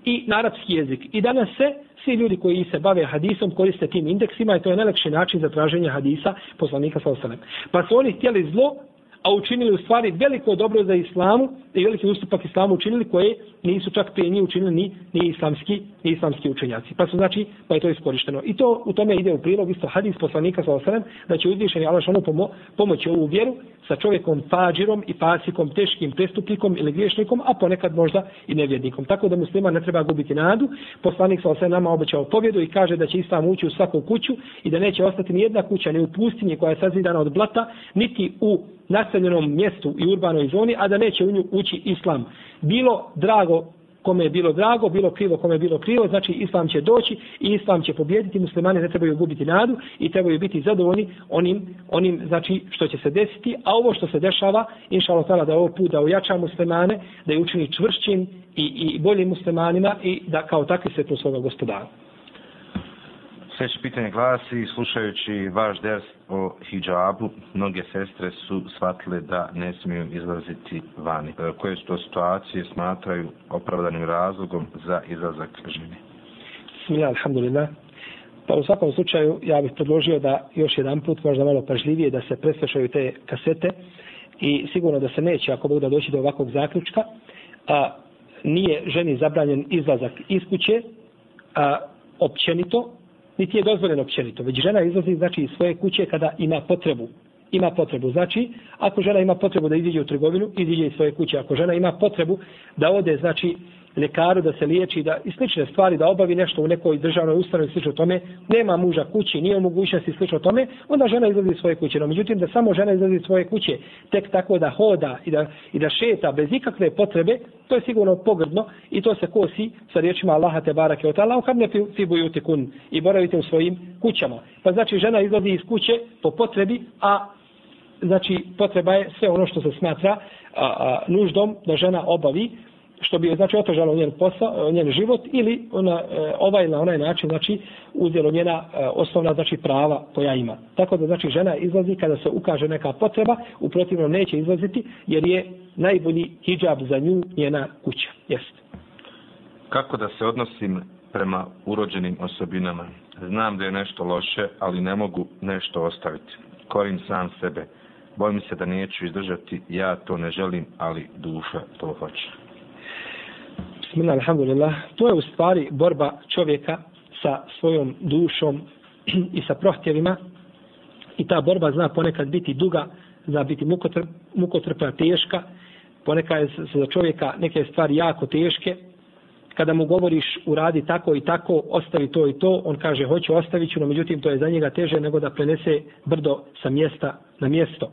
i na arapski jezik. I danas se svi ljudi koji se bave hadisom koriste tim indeksima i to je najlakši način za traženje hadisa poslanika sa osanem. Pa su oni htjeli zlo, a učinili u stvari veliko dobro za islamu i veliki ustupak islamu učinili koje nisu čak prije njih učinili ni, ni, islamski, ni islamski učenjaci. Pa su znači, pa je to iskorišteno. I to u tome ide u prilog isto hadis poslanika sa osanem da će uzvišeni Allah šanu pomo, pomoći ovu vjeru sa čovjekom fađirom i pasikom, teškim prestupnikom ili griješnikom, a ponekad možda i nevjednikom. Tako da muslima ne treba gubiti nadu. Poslanik sa osanem nama obećao pobjedu i kaže da će islam ući u svaku kuću i da neće ostati ni jedna kuća ni u pustinji koja je sazidana od blata, niti u naseljenom mjestu i urbanoj zoni, a da neće u nju ući islam. Bilo drago kome je bilo drago, bilo krivo, kome je bilo krivo, znači islam će doći i islam će pobjediti, muslimani ne trebaju gubiti nadu i trebaju biti zadovoljni onim, onim znači što će se desiti, a ovo što se dešava, inša Allah da ovo put da ojača muslimane, da je učini čvršćim i, i boljim muslimanima i da kao takvi se to svoga gospodara. Sljedeće pitanje glasi, slušajući vaš ders o hijabu, mnoge sestre su shvatile da ne smiju izlaziti vani. E, koje su to situacije smatraju opravdanim razlogom za izlazak žene? Bismillah, alhamdulillah. Pa u svakom slučaju ja bih predložio da još jedan put, možda malo pažljivije, da se preslušaju te kasete i sigurno da se neće, ako bude doći do ovakvog zaključka, a, nije ženi zabranjen izlazak iz kuće, a, općenito, niti je dozvoljeno općenito, već žena izlazi znači iz svoje kuće kada ima potrebu. Ima potrebu. Znači, ako žena ima potrebu da iziđe u trgovinu, iziđe iz svoje kuće. Ako žena ima potrebu da ode, znači, lekaru da se liječi da i slične stvari da obavi nešto u nekoj državnoj ustanovi slično tome. Nema muža kući nije mogućnosti slično tome. Onda žena izlazi iz svoje kuće. No međutim da samo žena izlazi iz svoje kuće tek tako da hoda i da, i da šeta bez ikakve potrebe to je sigurno pogrdno i to se kosi sa riječima Allaha te barake od Allah kad ne fi bujute kun i boravite u svojim kućama. Pa znači žena izlazi iz kuće po potrebi a znači potreba je sve ono što se smatra a, a, nuždom da žena obavi što bi znači otežalo njen posao, e, njen život ili ona e, ovaj na onaj način znači uzelo njena e, osnovna znači prava koja ima. Tako da znači žena izlazi kada se ukaže neka potreba, u protivnom neće izlaziti jer je najbolji hidžab za nju njena kuća. Jest. Kako da se odnosim prema urođenim osobinama? Znam da je nešto loše, ali ne mogu nešto ostaviti. Korim sam sebe. Bojim se da neću izdržati, ja to ne želim, ali duša to hoće. Bismillah, alhamdulillah. To je u stvari borba čovjeka sa svojom dušom i sa prohtjevima. I ta borba zna ponekad biti duga, zna biti mukotrp, mukotrpna, teška. Ponekad je za čovjeka neke stvari jako teške. Kada mu govoriš uradi tako i tako, ostavi to i to, on kaže hoću ostavit ću, no međutim to je za njega teže nego da prenese brdo sa mjesta na mjesto.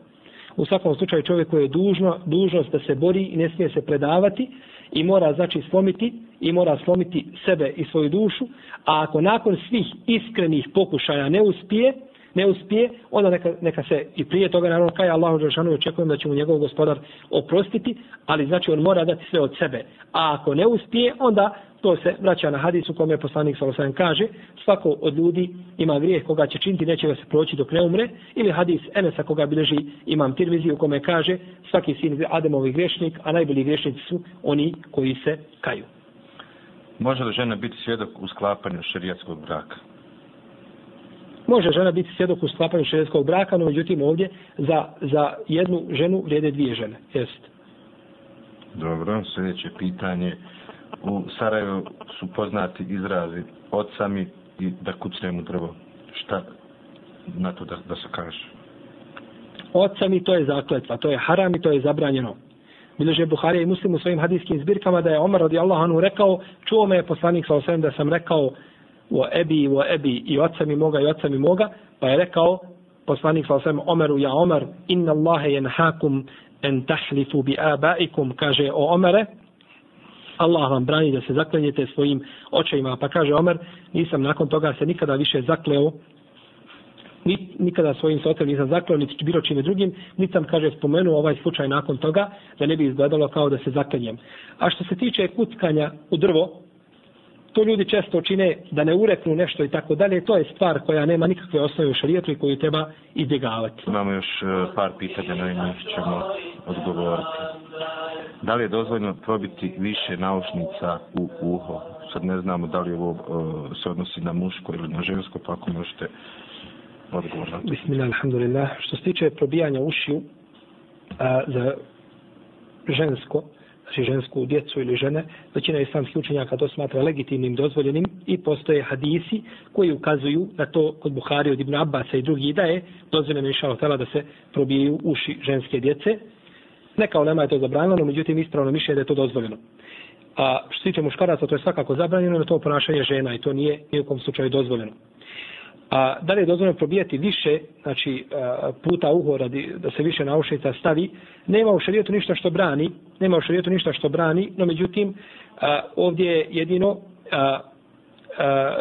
U svakom slučaju čovjeku je dužno, dužnost da se bori i ne smije se predavati, i mora znači slomiti i mora slomiti sebe i svoju dušu, a ako nakon svih iskrenih pokušaja ne uspije, ne uspije, onda neka, neka se i prije toga naravno kaj Allahu Đelšanu očekujem da će mu njegov gospodar oprostiti, ali znači on mora dati sve od sebe. A ako ne uspije, onda to se vraća na hadisu kome je poslanik Salosan kaže, svako od ljudi ima grijeh koga će činiti, neće ga se proći dok ne umre, ili hadis Enesa koga bileži imam tirvizi u kome kaže, svaki sin Ademovi grešnik, a najbolji grešnici su oni koji se kaju. Može li žena biti svjedok u sklapanju šerijatskog braka? Može žena biti svjedok u sklapanju šerijatskog braka, no međutim ovdje za, za jednu ženu vrijede dvije žene. Jest. Dobro, sljedeće pitanje u Sarajevu su poznati izrazi ocami i da kucnemo drvo. Šta na to da, da se kaže? Ocami to je zakletva, to je haram i to je zabranjeno. Bileže Buharija i Muslim u svojim hadijskim zbirkama da je Omar radi Allah anu rekao, čuo me je poslanik sa osvijem da sam rekao o ebi, o ebi i oca mi moga i oca mi moga, pa je rekao poslanik sa osvijem Omeru, ja Omer, inna Allahe jenhakum en tahlifu bi abaikum, kaže o Omere, Allah vam brani da se zaklenjete svojim očajima. Pa kaže Omer, nisam nakon toga se nikada više zakleo, nikada svojim se nisam zakleo, niti bilo čime drugim, niti sam, kaže, spomenuo ovaj slučaj nakon toga, da ne bi izgledalo kao da se zaklenjem. A što se tiče kuckanja u drvo, to ljudi često čine da ne ureknu nešto i tako dalje, to je stvar koja nema nikakve osnove u šarijetu i koju treba izbjegavati. Imamo još e, par pitanja na njih ćemo odgovoriti. Da li je dozvoljno probiti više naušnica u uho? Sad ne znamo da li ovo uh, se odnosi na muško ili na žensko, pa ako možete odgovoriti. Bismillah, alhamdulillah. Što se tiče probijanja ušiju a, za žensko, znači žensku djecu ili žene, većina islamskih učenjaka to smatra legitimnim, dozvoljenim i postoje hadisi koji ukazuju na to kod Buhari od Ibn Abbasa i drugi da je dozvoljeno išao tela da se probijaju uši ženske djece. Neka ulema je to zabranjeno, međutim ispravno mišljenje da je to dozvoljeno. A što se tiče muškaraca, to je svakako zabranjeno, na to ponašanje žena i to nije nijekom slučaju dozvoljeno. A da li je dozvoljeno probijati više, znači e, puta uho radi da se više naušnica stavi, nema u šarijetu ništa što brani, nema u šarijetu ništa što brani, no međutim e, ovdje je jedino e,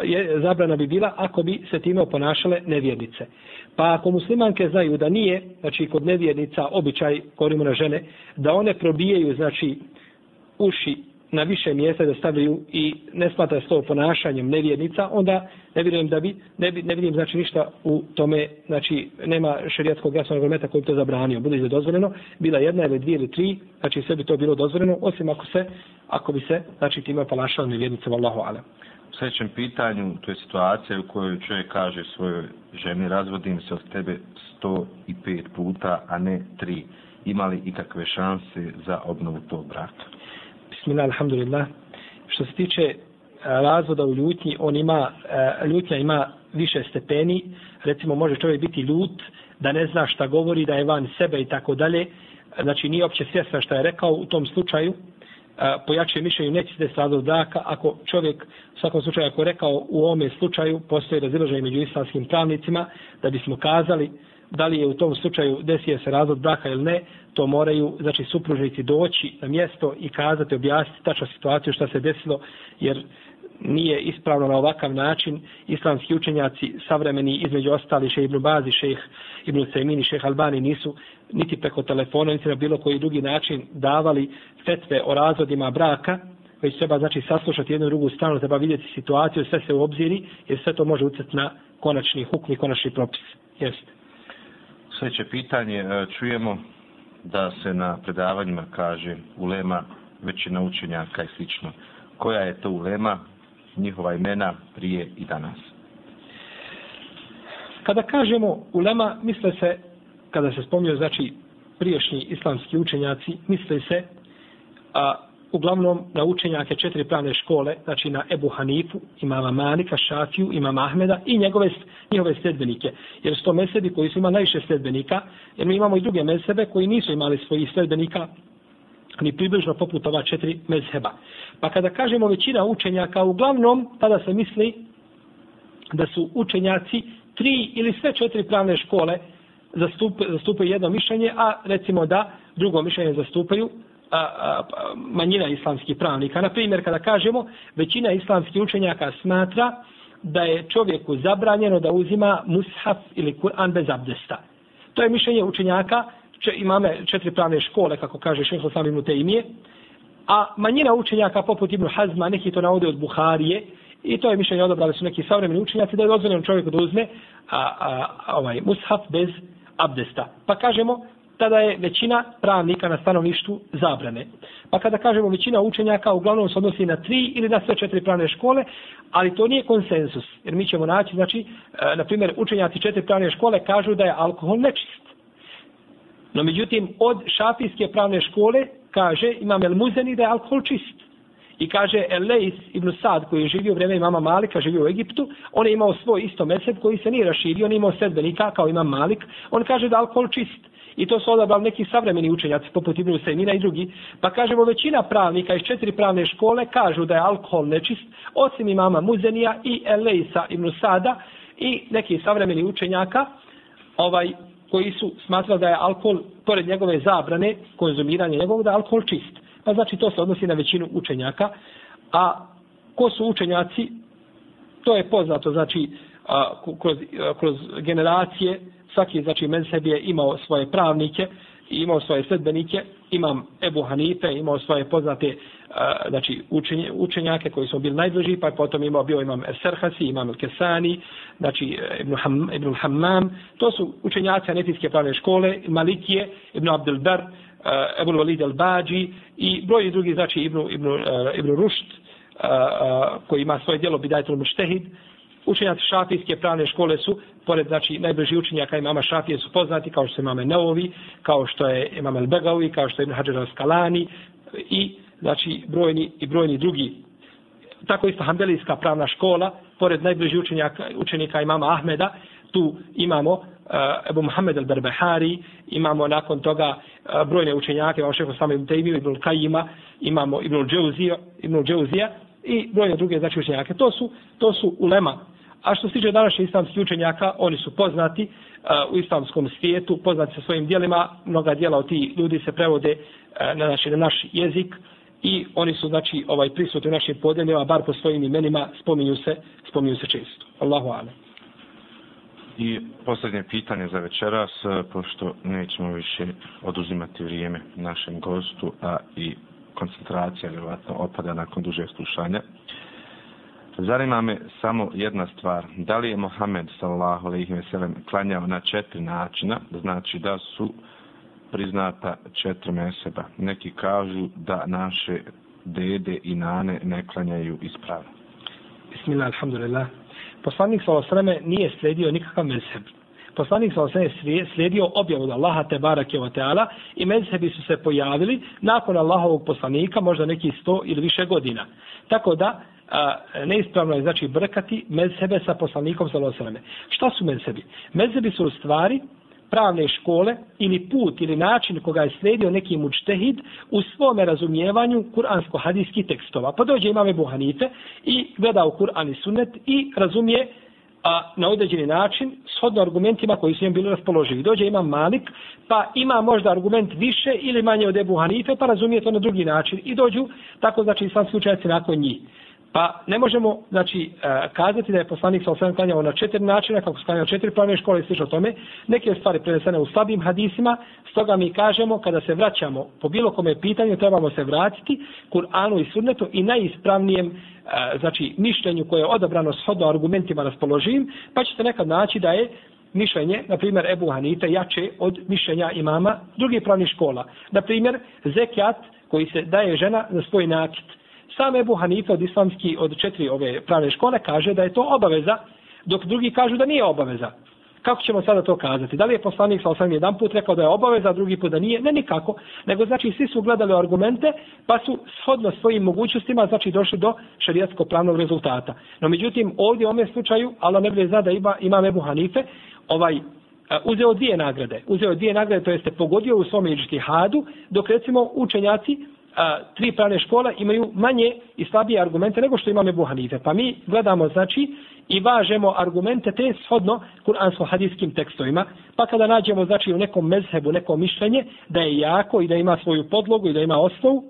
je, zabrana bi bila ako bi se time oponašale nevjernice. Pa ako muslimanke znaju da nije, znači kod nevjernica običaj, korimo na žene, da one probijaju, znači, uši na više mjesta da stavljaju i ne smatra se to ponašanjem nevjernica, onda ne vjerujem da bi, ne, bi, ne vidim znači ništa u tome, znači nema šerijatskog jasnog argumenta koji bi to zabranio. Bude je dozvoljeno, bila jedna ili dvije ili tri, znači sve bi to bilo dozvoljeno, osim ako se, ako bi se, znači time ponašao nevjernice, vallahu alem. U sljedećem pitanju, to je situacija u kojoj čovjek kaže svojoj ženi, razvodim se od tebe 105 puta, a ne tri. Imali ikakve šanse za obnovu tog braka? Bismillah, alhamdulillah. Što se tiče eh, razvoda u ljutnji, on ima, eh, ljutnja ima više stepeni. Recimo, može čovjek biti ljut, da ne zna šta govori, da je van sebe i tako dalje. Znači, nije opće svjesna šta je rekao u tom slučaju. Eh, e, pojačuje mišljenju, neće se desiti razvod braka. Ako čovjek, u svakom slučaju, ako je rekao u ovome slučaju, postoje razilaženje među islamskim pravnicima, da bismo kazali da li je u tom slučaju desio se razvod braka ili ne, to moraju znači supružnici doći na mjesto i kazati, objasniti tačnu situaciju šta se desilo, jer nije ispravno na ovakav način islamski učenjaci savremeni između ostali šejh Ibn Bazi, šeh Ibn Sejmini, šeh Albani nisu niti preko telefona, niti na bilo koji drugi način davali fetve o razvodima braka, već treba znači saslušati jednu drugu stranu, treba vidjeti situaciju, sve se u obziri, jer sve to može uceti na konačni hukmi, konačni propis. Jeste. Sljedeće pitanje, e, čujemo da se na predavanjima kaže ulema većina učenjaka i slično. Koja je to ulema, njihova imena prije i danas? Kada kažemo ulema, misle se, kada se spomnio, znači priješnji islamski učenjaci, misle se a, uglavnom na učenjake četiri pravne škole, znači na Ebu Hanifu, imama Malika, Šafiju, imama Ahmeda i njegove, njihove sledbenike. Jer su to mesebi koji su imali najviše sledbenika, jer mi imamo i druge mesebe koji nisu imali svojih sledbenika ni približno poput ova četiri mezheba. Pa kada kažemo većina učenjaka, uglavnom tada se misli da su učenjaci tri ili sve četiri pravne škole zastupaju, zastupaju jedno mišljenje, a recimo da drugo mišljenje zastupaju a, a, manjina islamskih pravnika. Na primjer, kada kažemo, većina islamskih učenjaka smatra da je čovjeku zabranjeno da uzima mushaf ili Kur'an bez abdesta. To je mišljenje učenjaka, če, imame četiri pravne škole, kako kaže šeho sam ibn Tejmije, a manjina učenjaka poput Ibn Hazma, neki to navode od Buharije, i to je mišljenje odobrali su neki savremeni učenjaci, da je dozvoljeno čovjeku da uzme a, a, a, ovaj, mushaf bez abdesta. Pa kažemo, tada je većina pravnika na stanovništu zabrane. Pa kada kažemo većina učenjaka, uglavnom se odnosi na tri ili na sve četiri pravne škole, ali to nije konsensus. Jer mi ćemo naći, znači, e, na primjer, učenjaci četiri pravne škole kažu da je alkohol nečist. No, međutim, od šafijske pravne škole kaže, imam El Muzeni da je alkohol čist. I kaže Elejs ibn Sad koji je živio u vreme imama Malika, živio u Egiptu, on je imao svoj isto mesed koji se nije raširio, on je imao sedbenika kao imam Malik, on kaže da alkohol čist. I to su odabrali neki savremeni učenjaci, poput Ibn Sejmina i drugi. Pa kažemo, većina pravnika iz četiri pravne škole kažu da je alkohol nečist, osim imama Muzenija i Elejsa Ibn Sada i neki savremeni učenjaka, ovaj, koji su smatrali da je alkohol, pored njegove zabrane, konzumiranje njegovog, da je alkohol čist. Pa znači to se odnosi na većinu učenjaka. A ko su učenjaci? To je poznato, znači, a, kroz, a, kroz generacije, svaki znači mezheb je imao svoje pravnike i imao svoje sledbenike imam Ebu Hanife imao svoje poznate eh, znači učenje, učenjake koji su bili najbliži pa potom imao bio imam Serhasi imam Kesani znači eh, Ibn, Ham, Ibn Hammam. To su učenjaci anetijske pravne škole Malikije Ibn Abdul Dar Ebu eh, Walid al Bađi i broj drugi znači Ibn, Ibn, Ibn Rušt koji ima svoje djelo Bidajtul Muštehid učenjaci šafijske pravne škole su, pored znači najbliži učenjaka imama šafije su poznati, kao što su imame Neovi, kao što je imam El Begavi, kao što je Ibn Hađar Al-Skalani i znači brojni i brojni drugi. Tako isto Hanbelijska pravna škola, pored najbliži učenjaka, učenika imama Ahmeda, tu imamo uh, Ebu Muhammed al-Berbehari, imamo nakon toga uh, brojne učenjake, imamo šeho sami Ibn Tejmiju, Ibn Kajima, imamo Ibn Džeuzija, Ibn Džeuzija i brojne druge znači učenjake. To su, to su ulema A što se tiče današnjih islamskih učenjaka, oni su poznati uh, u islamskom svijetu, poznati sa svojim dijelima, mnoga dijela od tih ljudi se prevode uh, na, naš, na naš jezik i oni su znači ovaj prisutni u našim podjeljima, bar po svojim imenima spominju se, spominju se često. Allahu alem. I posljednje pitanje za večeras, uh, pošto nećemo više oduzimati vrijeme našem gostu, a i koncentracija vjerovatno opada nakon duže slušanja. Zanima me samo jedna stvar. Da li je Mohamed sallallahu alejhi ve sellem klanjao na četiri načina, znači da su priznata četiri meseba. Neki kažu da naše dede i nane ne klanjaju ispravno. Bismillah, alhamdulillah. Poslanik sallallahu alejhi ve sellem nije sledio nikakav mezheb. Poslanik sallallahu alejhi ve sellem slijedio objavu od Allaha te barake ve teala i mezhebi su se pojavili nakon Allahovog poslanika možda neki 100 ili više godina. Tako da a, neispravno je znači brkati mezhebe sa poslanikom sallallahu alejhi Šta su mezhebi? Mezhebi su u stvari pravne škole ili put ili način koga je sledio neki mučtehid u svome razumijevanju kuransko-hadijskih tekstova. Pa dođe imame Buhanife i gleda u Kur'an i Sunnet i razumije a, na određeni način shodno argumentima koji su im bili raspoloživi. Dođe ima Malik, pa ima možda argument više ili manje od Ebu Hanife, pa razumije to na drugi način. I dođu, tako znači, islamski učenjaci nakon njih. Pa ne možemo znači e, kazati da je poslanik sa osvijem klanjao na četiri načina, kako se klanjao četiri pravne škole i slično tome. Neke stvari prenesene u slabim hadisima, stoga mi kažemo kada se vraćamo po bilo kome pitanju, trebamo se vratiti Kur'anu i Sunnetu i najispravnijem e, znači mišljenju koje je odabrano shodno argumentima raspoloživim, pa ćete nekad naći da je mišljenje, na primjer Ebu Hanite, jače od mišljenja imama drugih pravnih škola. Na primjer, zekijat koji se daje žena za svoj nakit sam Ebu Hanife od islamski od četiri ove pravne škole kaže da je to obaveza, dok drugi kažu da nije obaveza. Kako ćemo sada to kazati? Da li je poslanik sa osam jedan put rekao da je obaveza, a drugi put da nije? Ne nikako. Nego znači svi su gledali argumente, pa su shodno svojim mogućnostima znači došli do šarijatskog pravnog rezultata. No međutim, ovdje u ovom slučaju, Allah ne bude zna da ima, ima Ebu Hanife, ovaj, eh, uzeo dvije nagrade. Uzeo dvije nagrade, to jeste pogodio u svom hadu, dok recimo učenjaci a, tri pravne škola imaju manje i slabije argumente nego što imamo Buhanife. Pa mi gledamo, znači, i važemo argumente te shodno kuransko-hadijskim tekstovima. Pa kada nađemo, znači, u nekom mezhebu, neko mišljenje, da je jako i da ima svoju podlogu i da ima osnovu,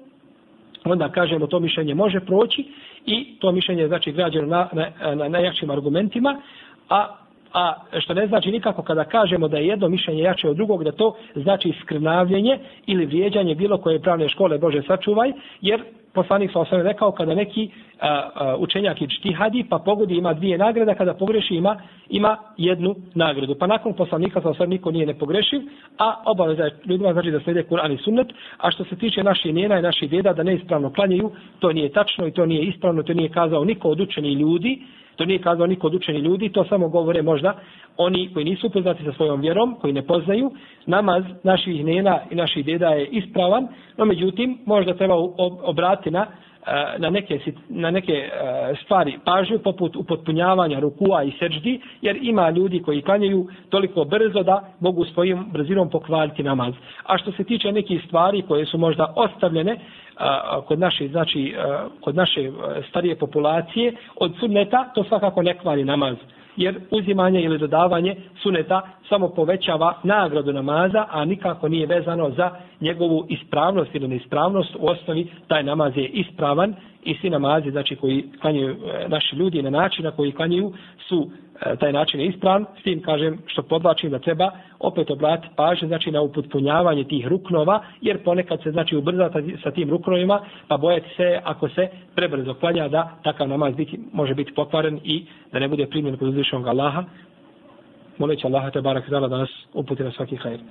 onda kažemo to mišljenje može proći i to mišljenje je, znači, građeno na, na, na najjačim argumentima, a a što ne znači nikako kada kažemo da je jedno mišljenje jače od drugog, da to znači skrnavljenje ili vrijeđanje bilo koje pravne škole Bože sačuvaj, jer poslanik sa osvijem rekao kada neki a, a, učenjak i čtihadi pa pogodi ima dvije nagrade, kada pogreši ima ima jednu nagradu. Pa nakon poslanika sa osvijem niko nije ne pogrešiv, a obaveza je ljudima znači da slede Kur'an i sunnet, a što se tiče naše njena i naših djeda da neispravno klanjaju, to nije tačno i to nije ispravno, to nije kazao niko od učenih ljudi, To nije kazao niko od učeni ljudi, to samo govore možda oni koji nisu upoznati sa svojom vjerom, koji ne poznaju. Namaz naših nena i naših deda je ispravan, no međutim možda treba skrenuti na, e, na neke, na neke e, stvari pažnju poput upotpunjavanja rukua i seđdi, jer ima ljudi koji klanjaju toliko brzo da mogu svojim brzinom pokvariti namaz. A što se tiče nekih stvari koje su možda ostavljene, e, kod naše znači kod naše starije populacije od sunneta to svakako ne kvari namaz jer uzimanje ili dodavanje suneta samo povećava nagradu namaza, a nikako nije vezano za njegovu ispravnost ili neispravnost. U osnovi taj namaz je ispravan i svi namazi znači, koji klanjaju e, naši ljudi na način na koji klanjaju su E, taj način je ispravan, s tim kažem što podlačim da treba opet obratiti pažnje znači na upotpunjavanje tih ruknova, jer ponekad se znači ubrza sa tim ruknovima, pa bojati se ako se prebrzo klanja da takav namaz biti, može biti pokvaren i da ne bude primjen kod uzvišenog Allaha. Moleći Allaha te barak da nas uputi na svaki hajr.